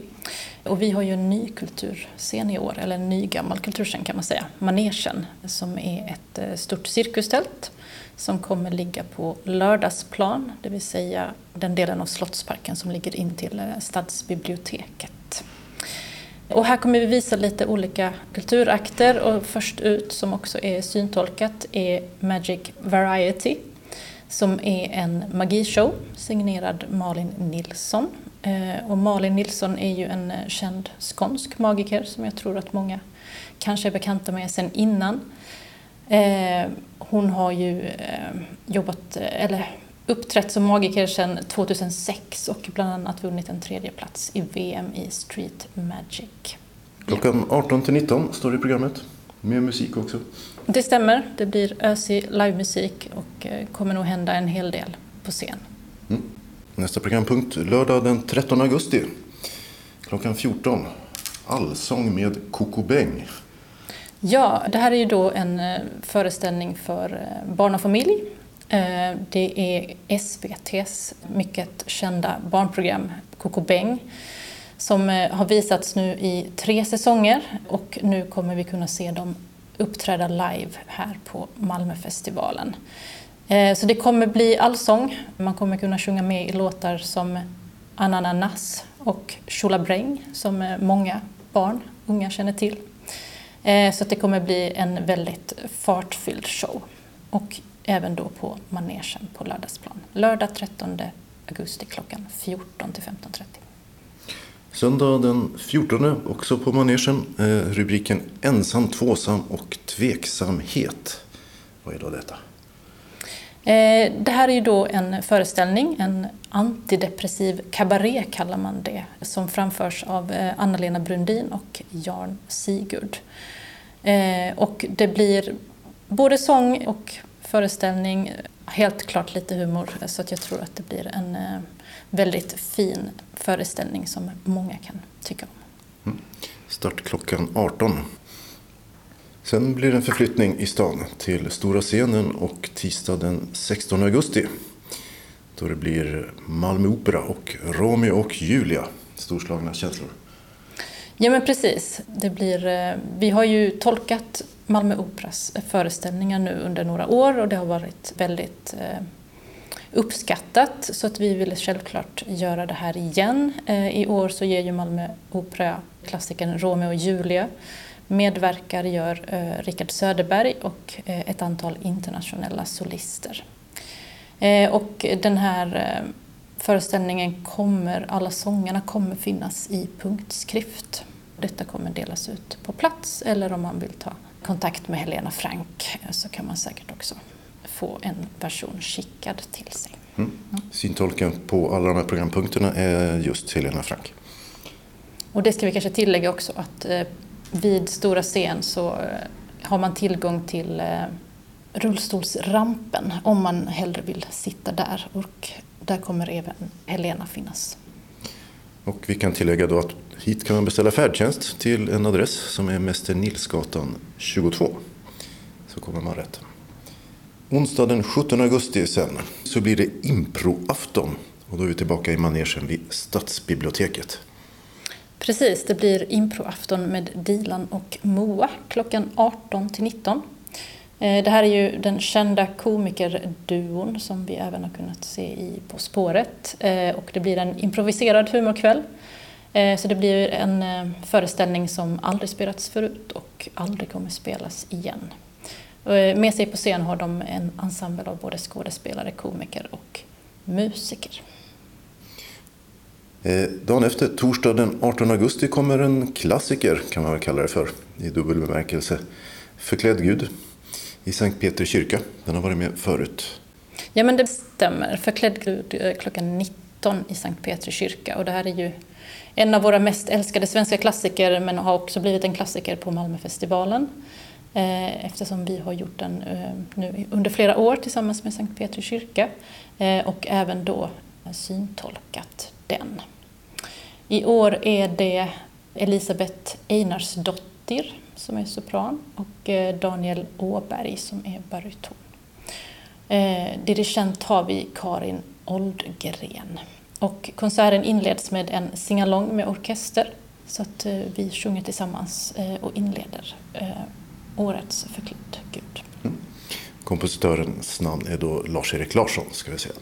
Och vi har ju en ny kulturscen i år, eller en ny gammal kulturscen kan man säga, Manegen, som är ett eh, stort cirkustält som kommer ligga på Lördagsplan, det vill säga den delen av Slottsparken som ligger in till eh, Stadsbiblioteket. Och här kommer vi visa lite olika kulturakter och först ut som också är syntolkat är Magic Variety som är en magishow signerad Malin Nilsson. Eh, och Malin Nilsson är ju en eh, känd skånsk magiker som jag tror att många kanske är bekanta med sedan innan. Eh, hon har ju jobbat, eller uppträtt som magiker sedan 2006 och bland annat vunnit en tredje plats i VM i Street Magic. Klockan 18 till 19 står det i programmet. Med musik också. Det stämmer. Det blir ösig livemusik och kommer nog hända en hel del på scen. Mm. Nästa programpunkt lördag den 13 augusti. Klockan 14. Allsång med Coco Beng. Ja, det här är ju då en eh, föreställning för eh, barn och familj eh, det är SVTs mycket kända barnprogram Coco Beng som har visats nu i tre säsonger och nu kommer vi kunna se dem uppträda live här på Malmöfestivalen. Eh, så det kommer bli allsång. Man kommer kunna sjunga med i låtar som Anananas och Tjolabräng som eh, många barn, unga känner till. Eh, så det kommer bli en väldigt fartfylld show. Och även då på manegen på Lördagsplan. Lördag 13 augusti klockan 14 till 15.30. Söndag den 14 också på manegen. Rubriken Ensam, tvåsam och tveksamhet. Vad är då detta? Eh, det här är ju då en föreställning, en antidepressiv kabaré kallar man det, som framförs av eh, Anna-Lena Brundin och Jan Sigurd. Eh, och det blir både sång och föreställning. Helt klart lite humor, så att jag tror att det blir en väldigt fin föreställning som många kan tycka om. Mm. Start klockan 18. Sen blir det en förflyttning i stan till Stora scenen och tisdag den 16 augusti. Då det blir Malmö Opera och Romeo och Julia. Storslagna känslor. Ja men precis. Det blir, eh, vi har ju tolkat Malmö Operas föreställningar nu under några år och det har varit väldigt eh, uppskattat så att vi ville självklart göra det här igen. Eh, I år så ger ju Malmö Opera klassikern Romeo och Julia. Medverkar gör eh, Richard Söderberg och ett antal internationella solister. Och den här föreställningen kommer, alla sångerna kommer finnas i punktskrift. Detta kommer delas ut på plats eller om man vill ta kontakt med Helena Frank så kan man säkert också få en version skickad till sig. Mm. Syntolken på alla de här programpunkterna är just Helena Frank. Och det ska vi kanske tillägga också att eh, vid stora scen så eh, har man tillgång till eh, rullstolsrampen om man hellre vill sitta där. Och där kommer även Helena finnas. Och vi kan tillägga då att hit kan man beställa färdtjänst till en adress som är Mäster Nilsgatan 22. Så kommer man rätt. Onsdag den 17 augusti sen så blir det improafton. Och då är vi tillbaka i manegen vid Stadsbiblioteket. Precis, det blir improafton med Dilan och Moa klockan 18 till 19. Eh, det här är ju den kända komikerduon som vi även har kunnat se i På spåret. Eh, och det blir en improviserad humorkväll. Eh, så det blir en föreställning som aldrig spelats förut och aldrig kommer spelas igen. Med sig på scen har de en ensemble av både skådespelare, komiker och musiker. Eh, dagen efter, torsdag den 18 augusti, kommer en klassiker kan man väl kalla det för i dubbel bemärkelse. Förklädd Gud i Sankt Petri kyrka. Den har varit med förut. Ja men det stämmer. Förklädd Gud eh, klockan 19 i Sankt Petri kyrka. Och det här är ju en av våra mest älskade svenska klassiker men har också blivit en klassiker på Malmöfestivalen. Eh, eftersom vi har gjort den nu under flera år tillsammans med Sankt Petri kyrka. Och även då syntolkat den. I år är det Elisabeth Einarsdottir som är sopran och eh, Daniel Åberg som är baryton. Eh, Dirigent har vi Karin Oldgren. Och konserten inleds med en singalong med orkester. Så att eh, vi sjunger tillsammans och inleder årets Förklädd Gud. Mm. Kompositörens namn är då Lars-Erik Larsson ska vi säga.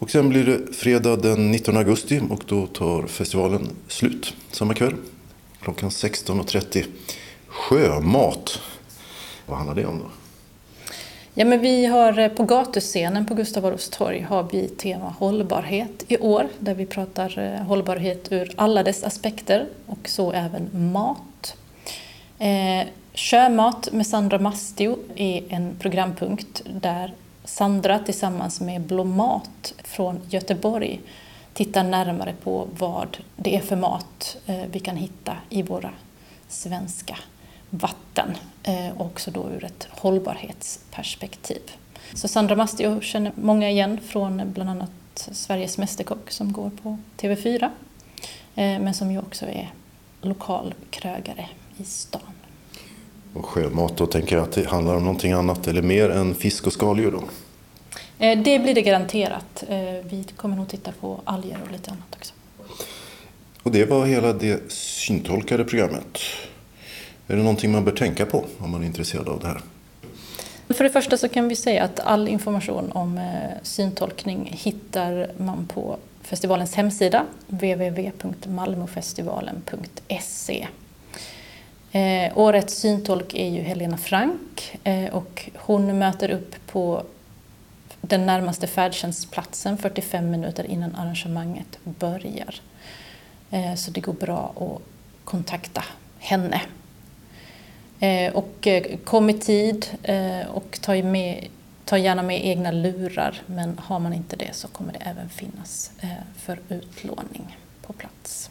Och sen blir det fredag den 19 augusti och då tar festivalen slut samma kväll. Klockan 16.30. Sjömat. Vad handlar det om då? Ja, men vi har eh, på gatuscenen på Gustav Adolfs torg har vi tema hållbarhet i år där vi pratar eh, hållbarhet ur alla dess aspekter och så även mat. Eh, Sjömat med Sandra Mastio är en programpunkt där Sandra tillsammans med Blomat från Göteborg tittar närmare på vad det är för mat eh, vi kan hitta i våra svenska vatten och också då ur ett hållbarhetsperspektiv. Så Sandra Mastio känner många igen från bland annat Sveriges Mästerkock som går på TV4 eh, men som ju också är lokal krögare i stan. Och sjömat, då tänker jag att det handlar om någonting annat eller mer än fisk och skaldjur då? Eh, Det blir det garanterat. Eh, Vi kommer nog titta på alger och lite annat också. Och det var hela det syntolkade programmet. Är det någonting man bör tänka på om man är intresserad av det här? För det första så kan vi säga att all information om eh, syntolkning hittar man på festivalens hemsida www.malmofestivalen.se. Eh, årets syntolk är ju Helena Frank eh, och hon möter upp på den närmaste färdtjänstplatsen 45 minuter innan arrangemanget börjar. Eh, så det går bra att kontakta henne. Eh, och eh, kom i tid eh, och ta, med, ta gärna med egna lurar men har man inte det så kommer det även finnas eh, för utlåning på plats.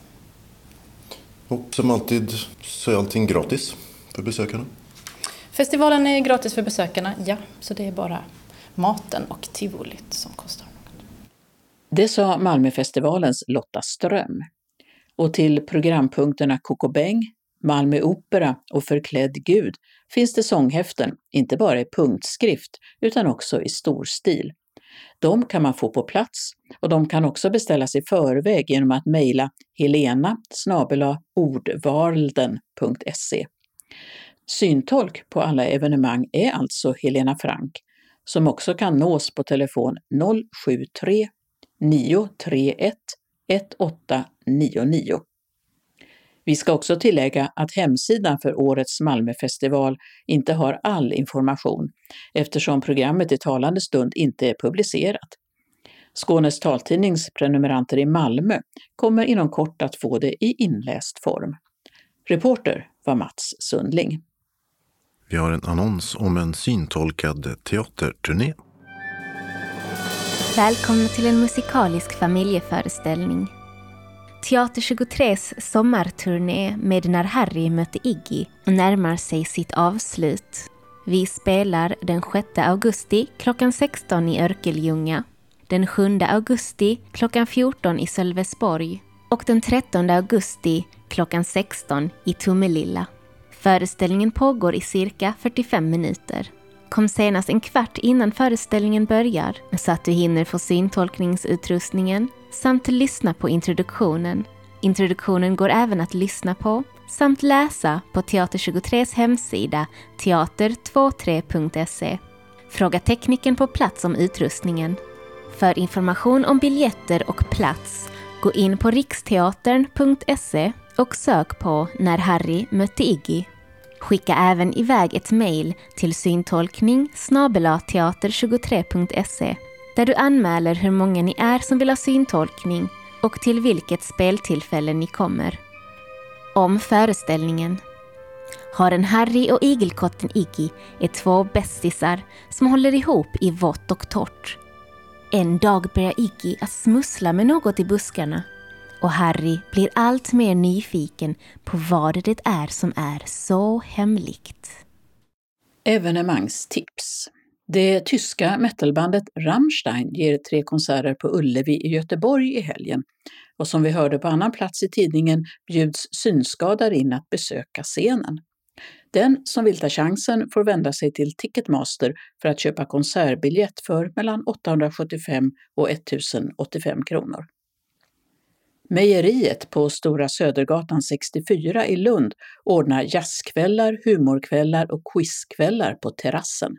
Och som alltid så är allting gratis för besökarna. Festivalen är gratis för besökarna, ja, så det är bara maten och tivolit som kostar. Det sa Malmöfestivalens Lotta Ström. Och till programpunkterna Kokobäng, Malmö Opera och Förklädd Gud finns det sånghäften, inte bara i punktskrift utan också i storstil. De kan man få på plats och de kan också beställas i förväg genom att mejla helena ordvalden.se. Syntolk på alla evenemang är alltså Helena Frank, som också kan nås på telefon 073 931 1899. Vi ska också tillägga att hemsidan för årets Malmöfestival inte har all information eftersom programmet i talande stund inte är publicerat. Skånes taltidnings prenumeranter i Malmö kommer inom kort att få det i inläst form. Reporter var Mats Sundling. Vi har en annons om en syntolkad teaterturné. Välkomna till en musikalisk familjeföreställning. Teater 23s sommarturné med När Harry mötte Iggy närmar sig sitt avslut. Vi spelar den 6 augusti klockan 16 i Örkelljunga, den 7 augusti klockan 14 i Sölvesborg och den 13 augusti klockan 16 i Tummelilla. Föreställningen pågår i cirka 45 minuter. Kom senast en kvart innan föreställningen börjar så att du hinner få syntolkningsutrustningen samt lyssna på introduktionen. Introduktionen går även att lyssna på samt läsa på Teater 23s hemsida teater23.se. Fråga tekniken på plats om utrustningen. För information om biljetter och plats, gå in på riksteatern.se och sök på När Harry mötte Iggy. Skicka även iväg ett mejl till syntolkning 23se där du anmäler hur många ni är som vill ha syntolkning och till vilket speltillfälle ni kommer. Om föreställningen. Haren Harry och igelkotten Iggy är två bästisar som håller ihop i vått och torrt. En dag börjar Iggy att smussla med något i buskarna och Harry blir allt mer nyfiken på vad det är som är så hemligt. Evenemangstips. Det tyska metalbandet Rammstein ger tre konserter på Ullevi i Göteborg i helgen. Och som vi hörde på annan plats i tidningen bjuds synskadade in att besöka scenen. Den som vill ta chansen får vända sig till Ticketmaster för att köpa konsertbiljett för mellan 875 och 1085 kronor. Mejeriet på Stora Södergatan 64 i Lund ordnar jazzkvällar, humorkvällar och quizkvällar på terrassen.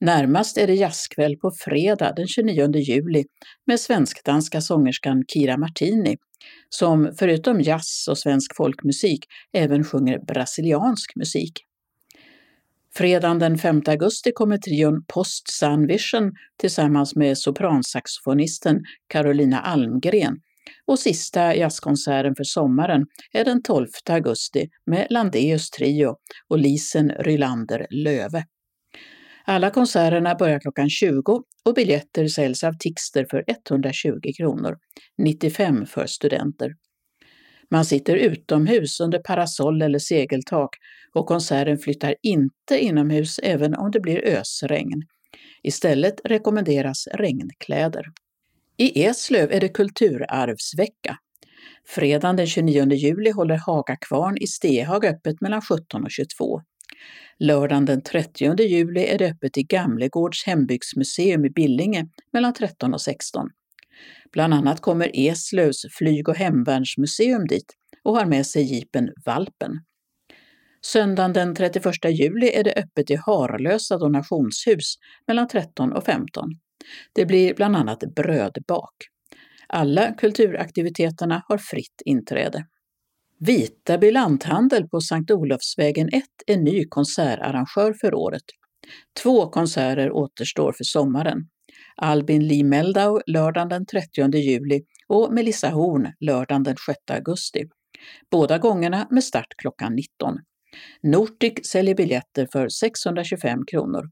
Närmast är det jazzkväll på fredag den 29 juli med svensk-danska sångerskan Kira Martini som förutom jazz och svensk folkmusik även sjunger brasiliansk musik. Fredagen den 5 augusti kommer trion Post Sun Vision tillsammans med sopransaxofonisten Carolina Almgren och sista jazzkonserten för sommaren är den 12 augusti med Landeus Trio och Lisen Rylander Löve. Alla konserterna börjar klockan 20 och biljetter säljs av Tixter för 120 kronor, 95 för studenter. Man sitter utomhus under parasoll eller segeltak och konserten flyttar inte inomhus även om det blir ösregn. Istället rekommenderas regnkläder. I Eslöv är det kulturarvsvecka. Fredagen den 29 juli håller Hagakvarn i Stehag öppet mellan 17 och 22. Lördagen den 30 juli är det öppet i Gamlegårds hembygdsmuseum i Billinge mellan 13 och 16. Bland annat kommer Eslövs flyg och hemvärnsmuseum dit och har med sig jeepen Valpen. Söndagen den 31 juli är det öppet i Harlösa donationshus mellan 13 och 15. Det blir bland annat brödbak. Alla kulturaktiviteterna har fritt inträde. Vitaby lanthandel på Sankt Olofsvägen 1 är ny konsertarrangör för året. Två konserter återstår för sommaren. Albin Lee Meldau lördagen den 30 juli och Melissa Horn lördagen den 6 augusti. Båda gångerna med start klockan 19. Nortic säljer biljetter för 625 kronor.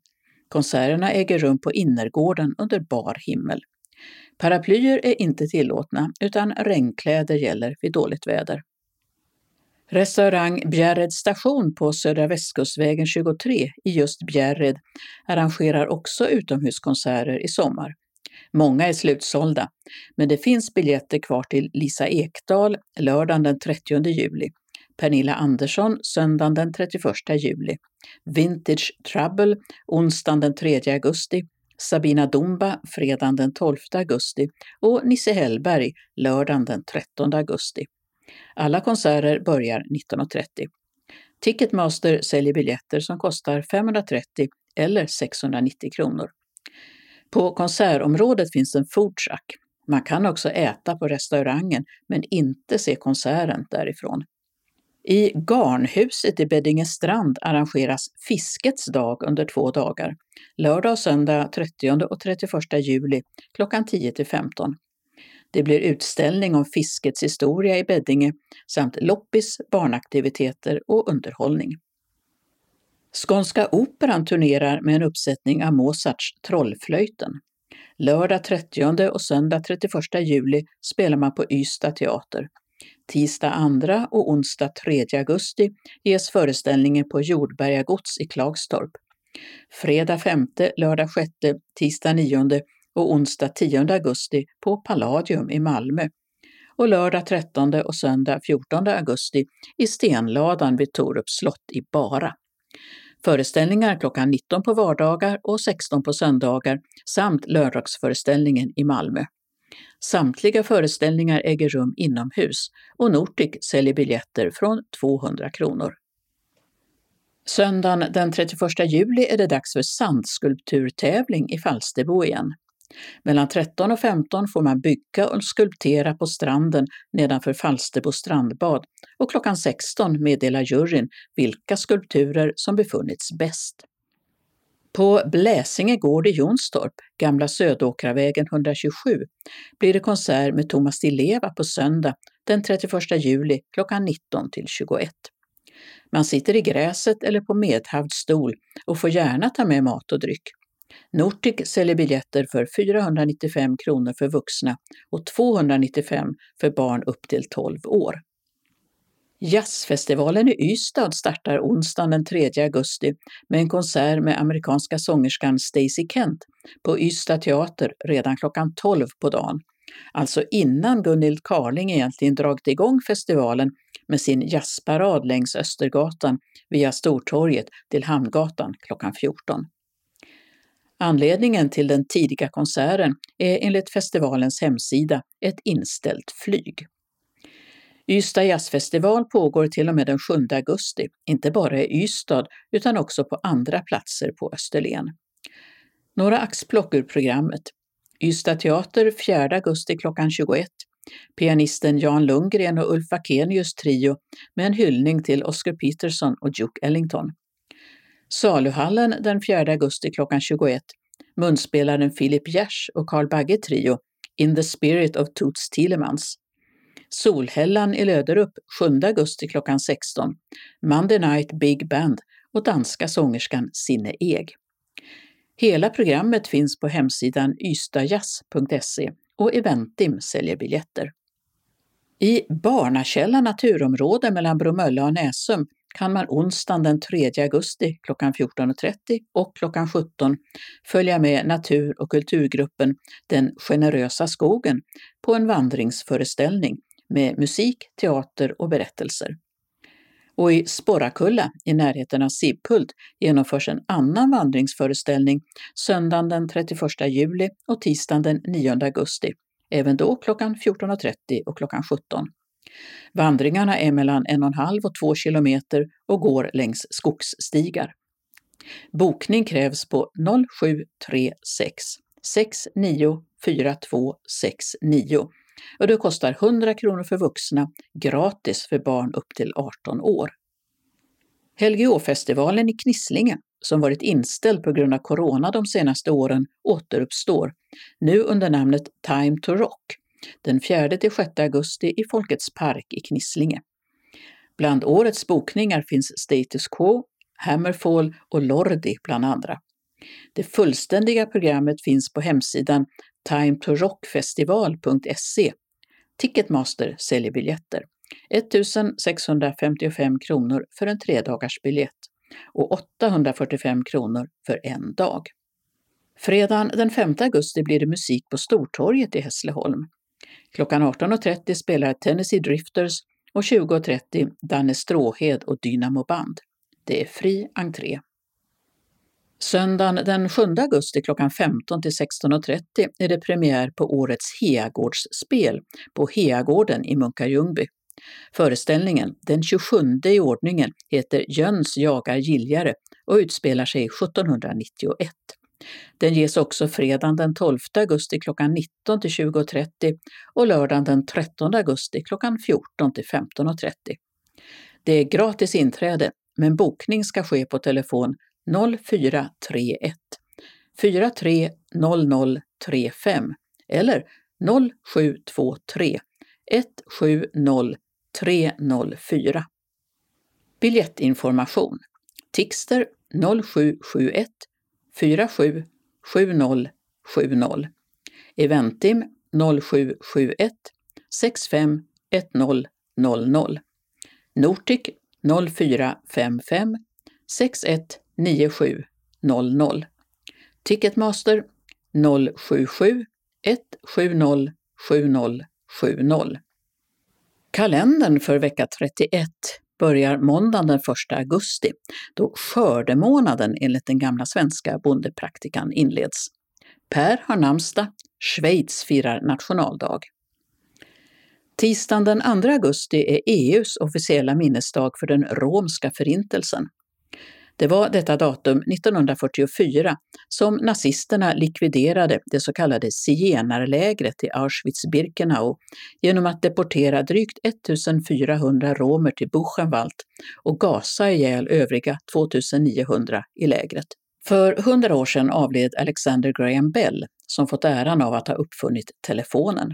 Konserterna äger rum på innergården under bar himmel. Paraplyer är inte tillåtna utan regnkläder gäller vid dåligt väder. Restaurang Bjärred station på Södra Västkustvägen 23 i just Bjärred arrangerar också utomhuskonserter i sommar. Många är slutsålda, men det finns biljetter kvar till Lisa Ekdahl lördagen den 30 juli, Pernilla Andersson söndagen den 31 juli, Vintage Trouble onsdagen den 3 augusti, Sabina Dumba fredagen den 12 augusti och Nisse Hellberg lördagen den 13 augusti. Alla konserter börjar 19.30. Ticketmaster säljer biljetter som kostar 530 eller 690 kronor. På konsertområdet finns en foodtruck. Man kan också äta på restaurangen men inte se konserten därifrån. I Garnhuset i Beddingestrand arrangeras Fiskets dag under två dagar, lördag och söndag 30 och 31 juli klockan 10 till 15. Det blir utställning om fiskets historia i Beddinge samt loppis, barnaktiviteter och underhållning. Skånska Operan turnerar med en uppsättning av Mozarts Trollflöjten. Lördag 30 och söndag 31 juli spelar man på Ystad teater. Tisdag 2 och onsdag 3 augusti ges föreställningen på Jordberga gods i Klagstorp. Fredag 5, lördag 6, tisdag 9 och onsdag 10 augusti på Palladium i Malmö och lördag 13 och söndag 14 augusti i Stenladan vid Torups slott i Bara. Föreställningar klockan 19 på vardagar och 16 på söndagar samt lördagsföreställningen i Malmö. Samtliga föreställningar äger rum inomhus och Nortic säljer biljetter från 200 kronor. Söndagen den 31 juli är det dags för sandskulpturtävling i Falsterbo igen. Mellan 13 och 15 får man bygga och skulptera på stranden nedanför Falsterbo strandbad och klockan 16 meddelar juryn vilka skulpturer som befunnits bäst. På Bläsinge gård i Jonstorp, Gamla Södåkravägen 127, blir det konsert med Thomas Di Leva på söndag den 31 juli klockan 19 till 21. Man sitter i gräset eller på medhavd stol och får gärna ta med mat och dryck. Nortic säljer biljetter för 495 kronor för vuxna och 295 för barn upp till 12 år. Jazzfestivalen i Ystad startar onsdagen den 3 augusti med en konsert med amerikanska sångerskan Stacey Kent på Ystad teater redan klockan 12 på dagen. Alltså innan Gunhild Carling egentligen dragit igång festivalen med sin jazzparad längs Östergatan via Stortorget till Hamngatan klockan 14. Anledningen till den tidiga konserten är enligt festivalens hemsida ett inställt flyg. Ystad jazzfestival pågår till och med den 7 augusti, inte bara i Ystad utan också på andra platser på Österlen. Några axplock ur programmet. Ystad teater 4 augusti klockan 21. Pianisten Jan Lundgren och Ulf Akenius trio med en hyllning till Oscar Peterson och Duke Ellington. Saluhallen den 4 augusti klockan 21. Munspelaren Philip Gers och Carl Bagge trio In the Spirit of Toots Thielemans. Solhällan i Löderup 7 augusti klockan 16. Monday Night Big Band och danska sångerskan Sinne Eg. Hela programmet finns på hemsidan ystadjazz.se och Eventim säljer biljetter. I Barnakälla naturområde mellan Bromölla och Näsum kan man onsdagen den 3 augusti klockan 14.30 och klockan 17 följa med natur och kulturgruppen Den generösa skogen på en vandringsföreställning med musik, teater och berättelser. Och i Sporrakulla i närheten av Sibbhult genomförs en annan vandringsföreställning söndagen den 31 juli och tisdagen den 9 augusti, även då klockan 14.30 och klockan 17. Vandringarna är mellan 1,5 och 2 kilometer och går längs skogsstigar. Bokning krävs på 0736 694269 och det kostar 100 kronor för vuxna, gratis för barn upp till 18 år. Helgeåfestivalen i Knislinge, som varit inställd på grund av corona de senaste åren, återuppstår, nu under namnet Time to Rock, den 4-6 augusti i Folkets park i Knislinge. Bland årets bokningar finns Status Quo, Hammerfall och Lordi bland andra. Det fullständiga programmet finns på hemsidan timetorockfestival.se. Ticketmaster säljer biljetter. 1655 kronor för en tredagarsbiljett och 845 kronor för en dag. Fredagen den 5 augusti blir det musik på Stortorget i Hässleholm. Klockan 18.30 spelar Tennessee Drifters och 20.30 Danne Stråhed och Dynamo Band. Det är fri entré. Söndagen den 7 augusti klockan 15 till 16.30 är det premiär på årets Heagårdsspel på Heagården i Munkarljungby. Föreställningen, den 27 i ordningen, heter Jöns jagar giljare och utspelar sig 1791. Den ges också fredagen den 12 augusti klockan 19 till 20.30 och lördagen den 13 augusti klockan 14 till 15.30. Det är gratis inträde, men bokning ska ske på telefon 0431 430035 eller 0723 170 304. Biljettinformation Tixter 0771 47 7070 Eventim 0771 65 100 00. Nortic 0455 61 9700. Ticketmaster 077 170 7070. Kalendern för vecka 31 börjar måndagen den 1 augusti då skördemånaden enligt den gamla svenska bondepraktikan inleds. Per har namnsdag, Schweiz firar nationaldag. Tisdagen den 2 augusti är EUs officiella minnesdag för den romska förintelsen. Det var detta datum 1944 som nazisterna likviderade det så kallade zigenarlägret i Auschwitz-Birkenau genom att deportera drygt 1400 romer till Buchenwald och gasa ihjäl övriga 2900 i lägret. För hundra år sedan avled Alexander Graham Bell som fått äran av att ha uppfunnit telefonen.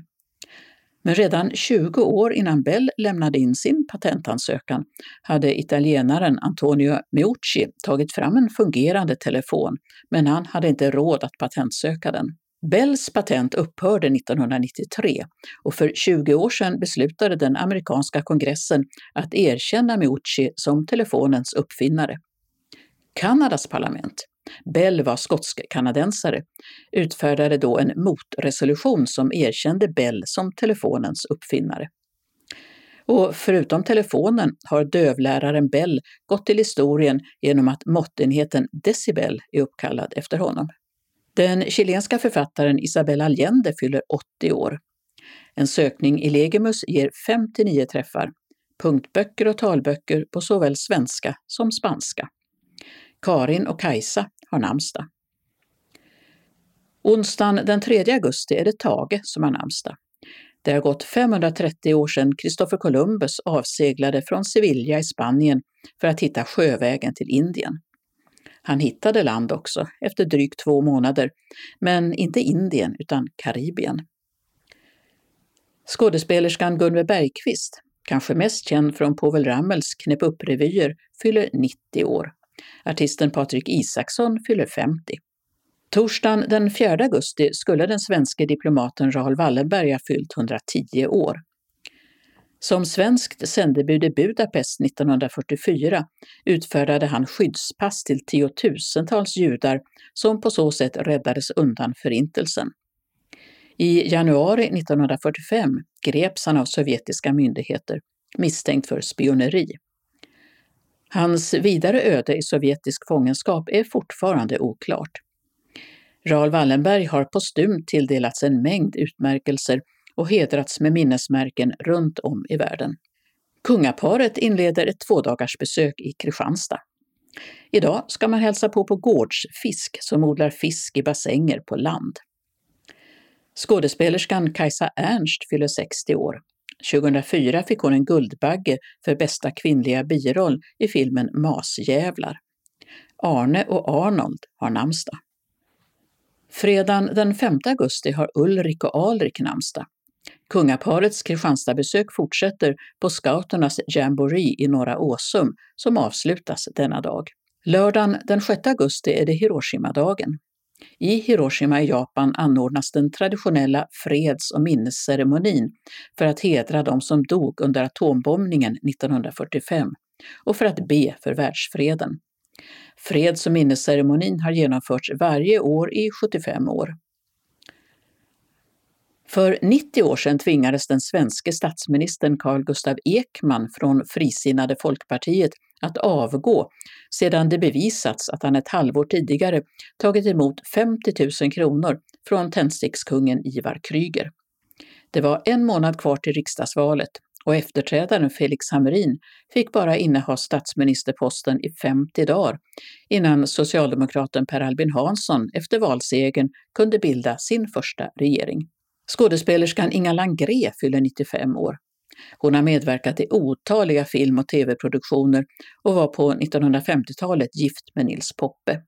Men redan 20 år innan Bell lämnade in sin patentansökan hade italienaren Antonio Meucci tagit fram en fungerande telefon, men han hade inte råd att patentsöka den. Bells patent upphörde 1993 och för 20 år sedan beslutade den amerikanska kongressen att erkänna Meucci som telefonens uppfinnare. Kanadas parlament Bell var skotsk-kanadensare, utfärdade då en motresolution som erkände Bell som telefonens uppfinnare. Och förutom telefonen har dövläraren Bell gått till historien genom att måttenheten decibel är uppkallad efter honom. Den chilenska författaren Isabel Allende fyller 80 år. En sökning i Legimus ger 59 träffar, punktböcker och talböcker på såväl svenska som spanska. Karin och Kajsa har namnsdag. Onsdagen den 3 augusti är det Tage som har namnsdag. Det har gått 530 år sedan Kristoffer Columbus avseglade från Sevilla i Spanien för att hitta sjövägen till Indien. Han hittade land också efter drygt två månader, men inte Indien utan Karibien. Skådespelerskan Gunve Bergqvist, kanske mest känd från Povel Ramels Knäpp upp-revyer, fyller 90 år. Artisten Patrik Isaksson fyller 50. Torsdagen den 4 augusti skulle den svenske diplomaten Raoul Wallenberg ha fyllt 110 år. Som svenskt sändebud i Budapest 1944 utfärdade han skyddspass till tiotusentals judar som på så sätt räddades undan förintelsen. I januari 1945 greps han av sovjetiska myndigheter misstänkt för spioneri. Hans vidare öde i sovjetisk fångenskap är fortfarande oklart. Raoul Wallenberg har postumt tilldelats en mängd utmärkelser och hedrats med minnesmärken runt om i världen. Kungaparet inleder ett tvådagarsbesök i Kristianstad. Idag ska man hälsa på på Gårdsfisk som odlar fisk i bassänger på land. Skådespelerskan Kajsa Ernst fyller 60 år. 2004 fick hon en Guldbagge för bästa kvinnliga biroll i filmen Masjävlar. Arne och Arnold har namnsdag. Fredagen den 5 augusti har Ulrik och Alrik namnsdag. Kungaparets Kristianstadsbesök fortsätter på scouternas jamboree i Norra Åsum som avslutas denna dag. Lördagen den 6 augusti är det Hiroshima-dagen. I Hiroshima i Japan anordnas den traditionella freds och minnesceremonin för att hedra de som dog under atombombningen 1945 och för att be för världsfreden. Freds och minnesceremonin har genomförts varje år i 75 år. För 90 år sedan tvingades den svenske statsministern Carl Gustav Ekman från Frisinnade Folkpartiet att avgå sedan det bevisats att han ett halvår tidigare tagit emot 50 000 kronor från tändstickskungen Ivar Kryger. Det var en månad kvar till riksdagsvalet och efterträdaren Felix Hamrin fick bara inneha statsministerposten i 50 dagar innan socialdemokraten Per Albin Hansson efter valsegern kunde bilda sin första regering. Skådespelerskan Inga Langré fyller 95 år. Hon har medverkat i otaliga film och tv-produktioner och var på 1950-talet gift med Nils Poppe.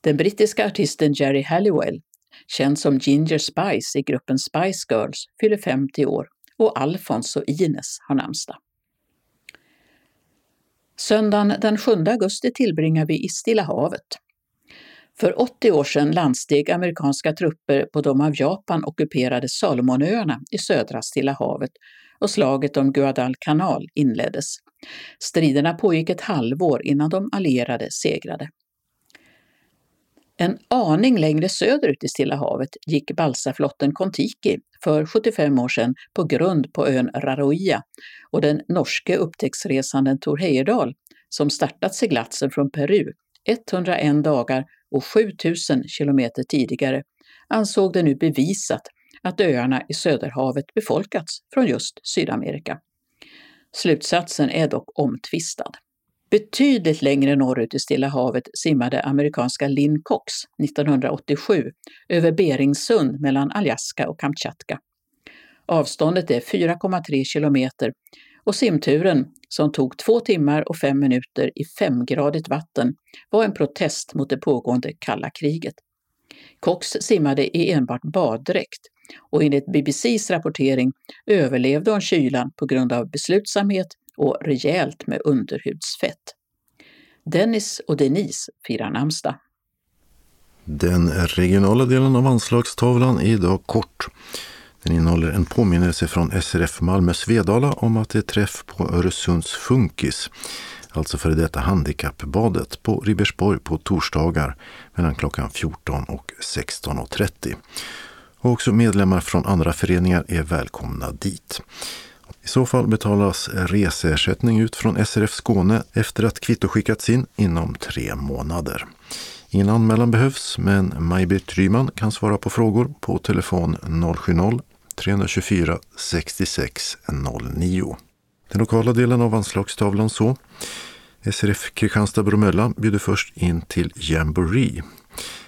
Den brittiska artisten Jerry Halliwell, känd som Ginger Spice i gruppen Spice Girls, fyller 50 år och Alfons och Ines har namnsdag. Söndagen den 7 augusti tillbringar vi i Stilla havet. För 80 år sedan landsteg amerikanska trupper på de av Japan ockuperade Salomonöarna i södra Stilla havet och slaget om Guadalcanal inleddes. Striderna pågick ett halvår innan de allierade segrade. En aning längre söderut i Stilla havet gick balsaflotten Kontiki för 75 år sedan på grund på ön Raroia och den norske upptäcktsresanden Tor Heyerdahl, som startat seglatsen från Peru 101 dagar och 7000 kilometer tidigare, ansåg det nu bevisat att öarna i Söderhavet befolkats från just Sydamerika. Slutsatsen är dock omtvistad. Betydligt längre norrut i Stilla havet simmade amerikanska Lynn Cox 1987 över Beringsund mellan Alaska och Kamtjatka. Avståndet är 4,3 kilometer och simturen, som tog två timmar och fem minuter i femgradigt vatten, var en protest mot det pågående kalla kriget. Cox simmade i enbart baddräkt och enligt BBCs rapportering överlevde hon kylan på grund av beslutsamhet och rejält med underhudsfett. Dennis och Denise firar namnsdag. Den regionala delen av anslagstavlan är idag kort. Den innehåller en påminnelse från SRF Malmö Svedala om att det är träff på Öresunds Funkis, alltså före detta Handikappbadet på Ribersborg på torsdagar mellan klockan 14 och 16.30. Och också medlemmar från andra föreningar är välkomna dit. I så fall betalas reseersättning ut från SRF Skåne efter att kvitto skickats in inom tre månader. Ingen anmälan behövs, men Maj-Britt Ryman kan svara på frågor på telefon 070 324 66 09. Den lokala delen av anslagstavlan så. SRF Kristianstad-Bromölla bjuder först in till Jamboree.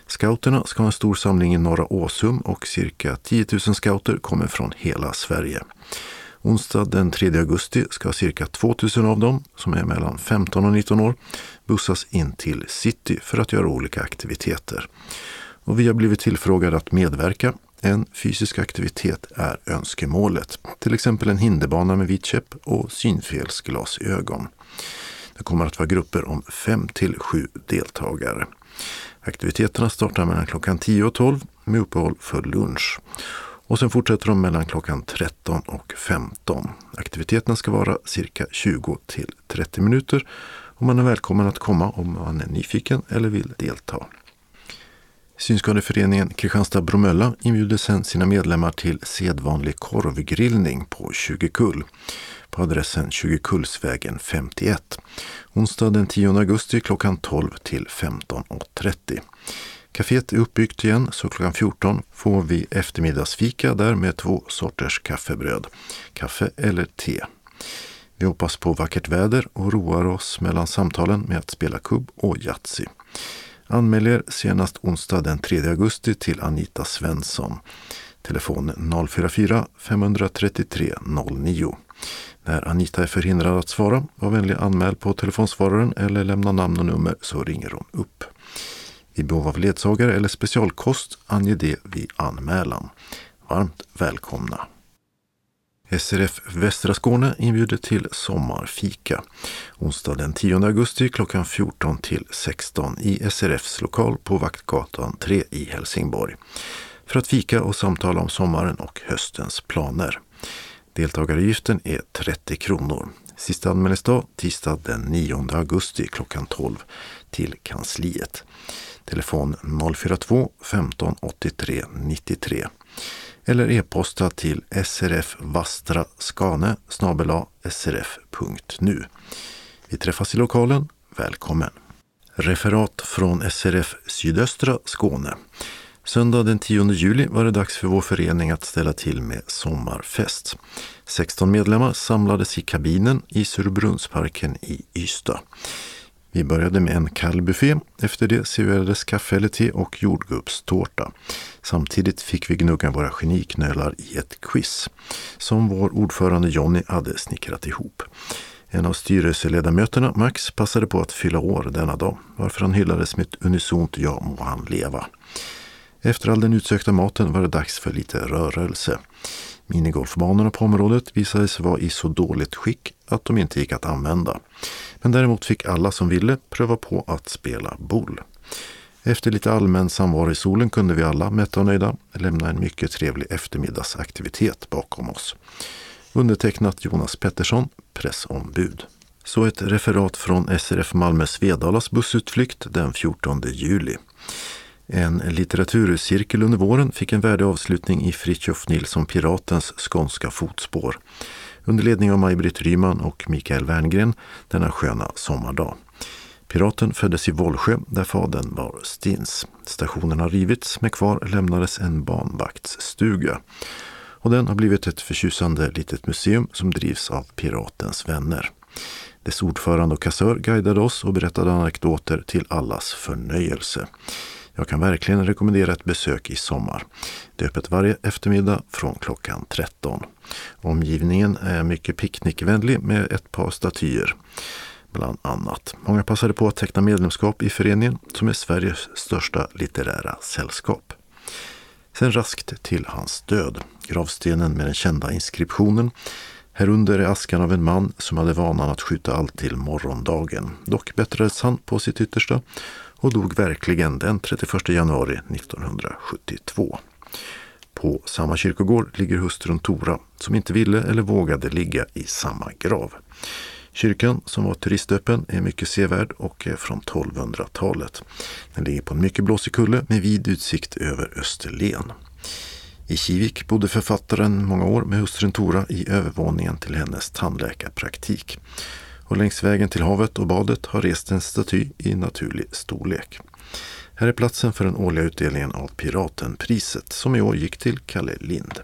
Scouterna ska ha en stor samling i Norra Åsum och cirka 10 000 scouter kommer från hela Sverige. Onsdag den 3 augusti ska cirka 2 000 av dem, som är mellan 15 och 19 år, bussas in till city för att göra olika aktiviteter. Och vi har blivit tillfrågade att medverka. En fysisk aktivitet är önskemålet, till exempel en hinderbana med vitkäpp och synfelsglasögon. Det kommer att vara grupper om 5 till 7 deltagare. Aktiviteterna startar mellan klockan 10 och 12 med uppehåll för lunch. Och sen fortsätter de mellan klockan 13 och 15. Aktiviteterna ska vara cirka 20 till 30 minuter och man är välkommen att komma om man är nyfiken eller vill delta. Synskadeföreningen Kristianstad-Bromölla inbjuder sedan sina medlemmar till sedvanlig korvgrillning på 20 kull på adressen 20 Kullsvägen 51. Onsdag den 10 augusti klockan 12 till 15.30. Caféet är uppbyggt igen så klockan 14 får vi eftermiddagsfika där med två sorters kaffebröd, kaffe eller te. Vi hoppas på vackert väder och roar oss mellan samtalen med att spela kubb och Yatzy. Anmäl er senast onsdag den 3 augusti till Anita Svensson. Telefon 044-533 09. När Anita är förhindrad att svara, var vänlig anmäl på telefonsvararen eller lämna namn och nummer så ringer hon upp. Vid behov av ledsagare eller specialkost, ange det vid anmälan. Varmt välkomna! SRF Västra Skåne inbjuder till sommarfika. Onsdag den 10 augusti klockan 14 till 16 i SRFs lokal på Vaktgatan 3 i Helsingborg. För att fika och samtala om sommaren och höstens planer. Deltagaravgiften är 30 kronor. Sista anmälningsdag tisdag den 9 augusti klockan 12 till kansliet. Telefon 042 15 83 93 eller e-posta till srfvastraskane srf.nu. Vi träffas i lokalen. Välkommen! Referat från SRF Sydöstra Skåne. Söndag den 10 juli var det dags för vår förening att ställa till med sommarfest. 16 medlemmar samlades i kabinen i Surbrunnsparken i Ystad. Vi började med en kall buffé. Efter det serverades kaffe eller te och jordgubbstårta. Samtidigt fick vi gnugga våra geniknölar i ett quiz som vår ordförande Jonny hade snickrat ihop. En av styrelseledamöterna, Max, passade på att fylla år denna dag varför han hyllades med ett unisont ja må han leva. Efter all den utsökta maten var det dags för lite rörelse. Minigolfbanorna på området visade sig vara i så dåligt skick att de inte gick att använda. Men däremot fick alla som ville pröva på att spela boll. Efter lite allmän samvaro i solen kunde vi alla, mätta och nöjda, lämna en mycket trevlig eftermiddagsaktivitet bakom oss. Undertecknat Jonas Pettersson, pressombud. Så ett referat från SRF Malmö Svedalas bussutflykt den 14 juli. En litteraturcirkel under våren fick en värdig avslutning i Fritiof Nilsson Piratens skånska fotspår under ledning av Maj-Britt Ryman och Mikael Werngren denna sköna sommardag. Piraten föddes i Vollsjö där fadern var stins. Stationen har rivits men kvar lämnades en banvaktsstuga. Och den har blivit ett förtjusande litet museum som drivs av Piratens vänner. Dess ordförande och kassör guidade oss och berättade anekdoter till allas förnöjelse. Jag kan verkligen rekommendera ett besök i sommar. Det är öppet varje eftermiddag från klockan 13. Omgivningen är mycket picknickvänlig med ett par statyer bland annat. Många passade på att teckna medlemskap i föreningen som är Sveriges största litterära sällskap. Sen raskt till hans död. Gravstenen med den kända inskriptionen. Härunder är askan av en man som hade vanan att skjuta allt till morgondagen. Dock bättrades han på sitt yttersta och dog verkligen den 31 januari 1972. På samma kyrkogård ligger hustrun Tora som inte ville eller vågade ligga i samma grav. Kyrkan, som var turistöppen, är mycket sevärd och är från 1200-talet. Den ligger på en mycket blåsig kulle med vid utsikt över Österlen. I Kivik bodde författaren många år med hustrun Tora i övervåningen till hennes tandläkarpraktik. Och längs vägen till havet och badet har rest en staty i naturlig storlek. Här är platsen för den årliga utdelningen av Piratenpriset som i år gick till Kalle Lind.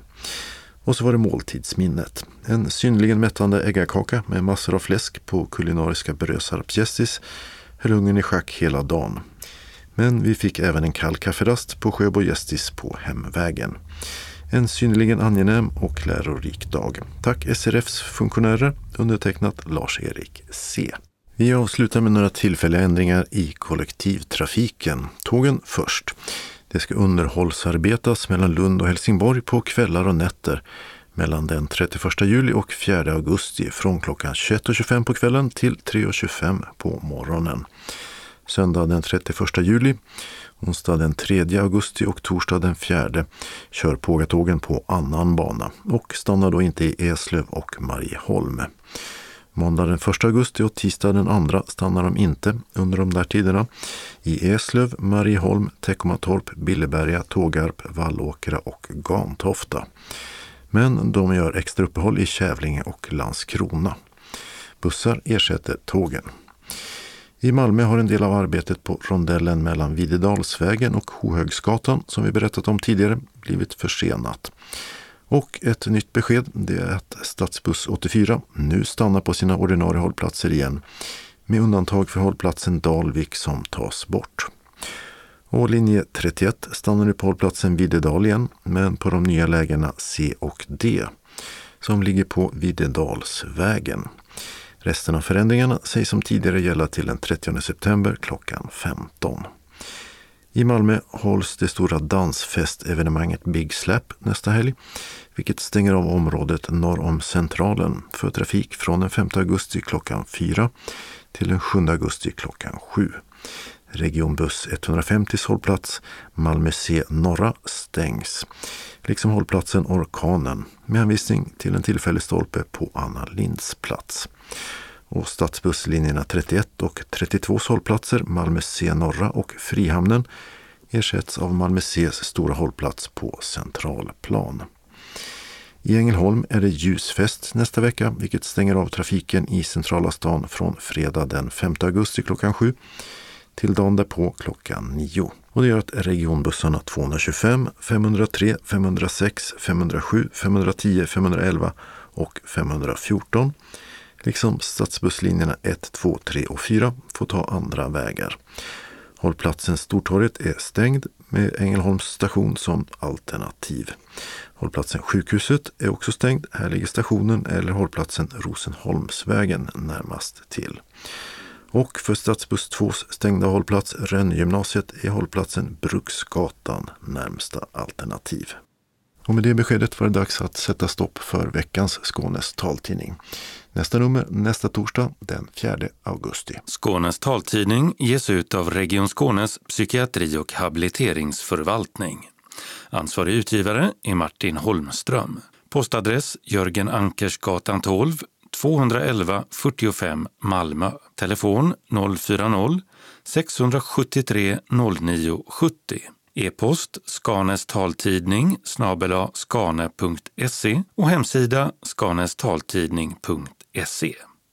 Och så var det måltidsminnet. En synnerligen mättande äggakaka med massor av fläsk på kulinariska Brösarp Gästis höll hungern i schack hela dagen. Men vi fick även en kall kafferast på Sjöbo Gästis på hemvägen. En synnerligen angenäm och lärorik dag. Tack SRFs funktionärer, undertecknat Lars-Erik C. Vi avslutar med några tillfälliga ändringar i kollektivtrafiken. Tågen först. Det ska underhållsarbetas mellan Lund och Helsingborg på kvällar och nätter mellan den 31 juli och 4 augusti från klockan 21.25 på kvällen till 3.25 på morgonen. Söndag den 31 juli, onsdag den 3 augusti och torsdag den 4 kör Pågatågen på annan bana och stannar då inte i Eslöv och Marieholm. Måndag den 1 augusti och tisdag den 2 stannar de inte under de där tiderna i Eslöv, Marieholm, Teckomatorp, Billeberga, Tågarp, Vallåkra och Gantofta. Men de gör extra uppehåll i Kävlinge och Landskrona. Bussar ersätter tågen. I Malmö har en del av arbetet på rondellen mellan Videdalsvägen och Hohögsgatan, som vi berättat om tidigare, blivit försenat. Och ett nytt besked det är att Stadsbuss 84 nu stannar på sina ordinarie hållplatser igen med undantag för hållplatsen Dalvik som tas bort. Och linje 31 stannar nu på hållplatsen Videdal igen men på de nya lägena C och D som ligger på Videdalsvägen. Resten av förändringarna sägs som tidigare gälla till den 30 september klockan 15. I Malmö hålls det stora dansfestevenemanget Big Slap nästa helg, vilket stänger av området norr om Centralen för trafik från den 5 augusti klockan 4 till den 7 augusti klockan 7. Regionbuss 150 hållplats Malmö C norra stängs, liksom hållplatsen Orkanen med hänvisning till en tillfällig stolpe på Anna Linds plats och stadsbusslinjerna 31 och 32 hållplatser Malmö C norra och Frihamnen ersätts av Malmö Cs stora hållplats på Centralplan. I Ängelholm är det ljusfest nästa vecka vilket stänger av trafiken i centrala stan från fredag den 5 augusti klockan 7 till dagen därpå klockan 9. Och det gör att regionbussarna 225, 503, 506, 507, 510, 511 och 514 liksom stadsbusslinjerna 1, 2, 3 och 4 får ta andra vägar. Hållplatsen Stortorget är stängd med Ängelholms station som alternativ. Hållplatsen Sjukhuset är också stängd. Här ligger stationen eller hållplatsen Rosenholmsvägen närmast till. Och för stadsbuss 2 stängda hållplats Rönngymnasiet är hållplatsen Bruksgatan närmsta alternativ. Och med det beskedet var det dags att sätta stopp för veckans Skånes taltidning. Nästa nummer nästa torsdag den 4 augusti. Skånes taltidning ges ut av Region Skånes psykiatri och habiliteringsförvaltning. Ansvarig utgivare är Martin Holmström. Postadress Jörgen Ankersgatan 12, 211 45 Malmö. Telefon 040-673 09 70. E-post Skanes taltidning snabela skane.se och hemsida skanestaltidning.se.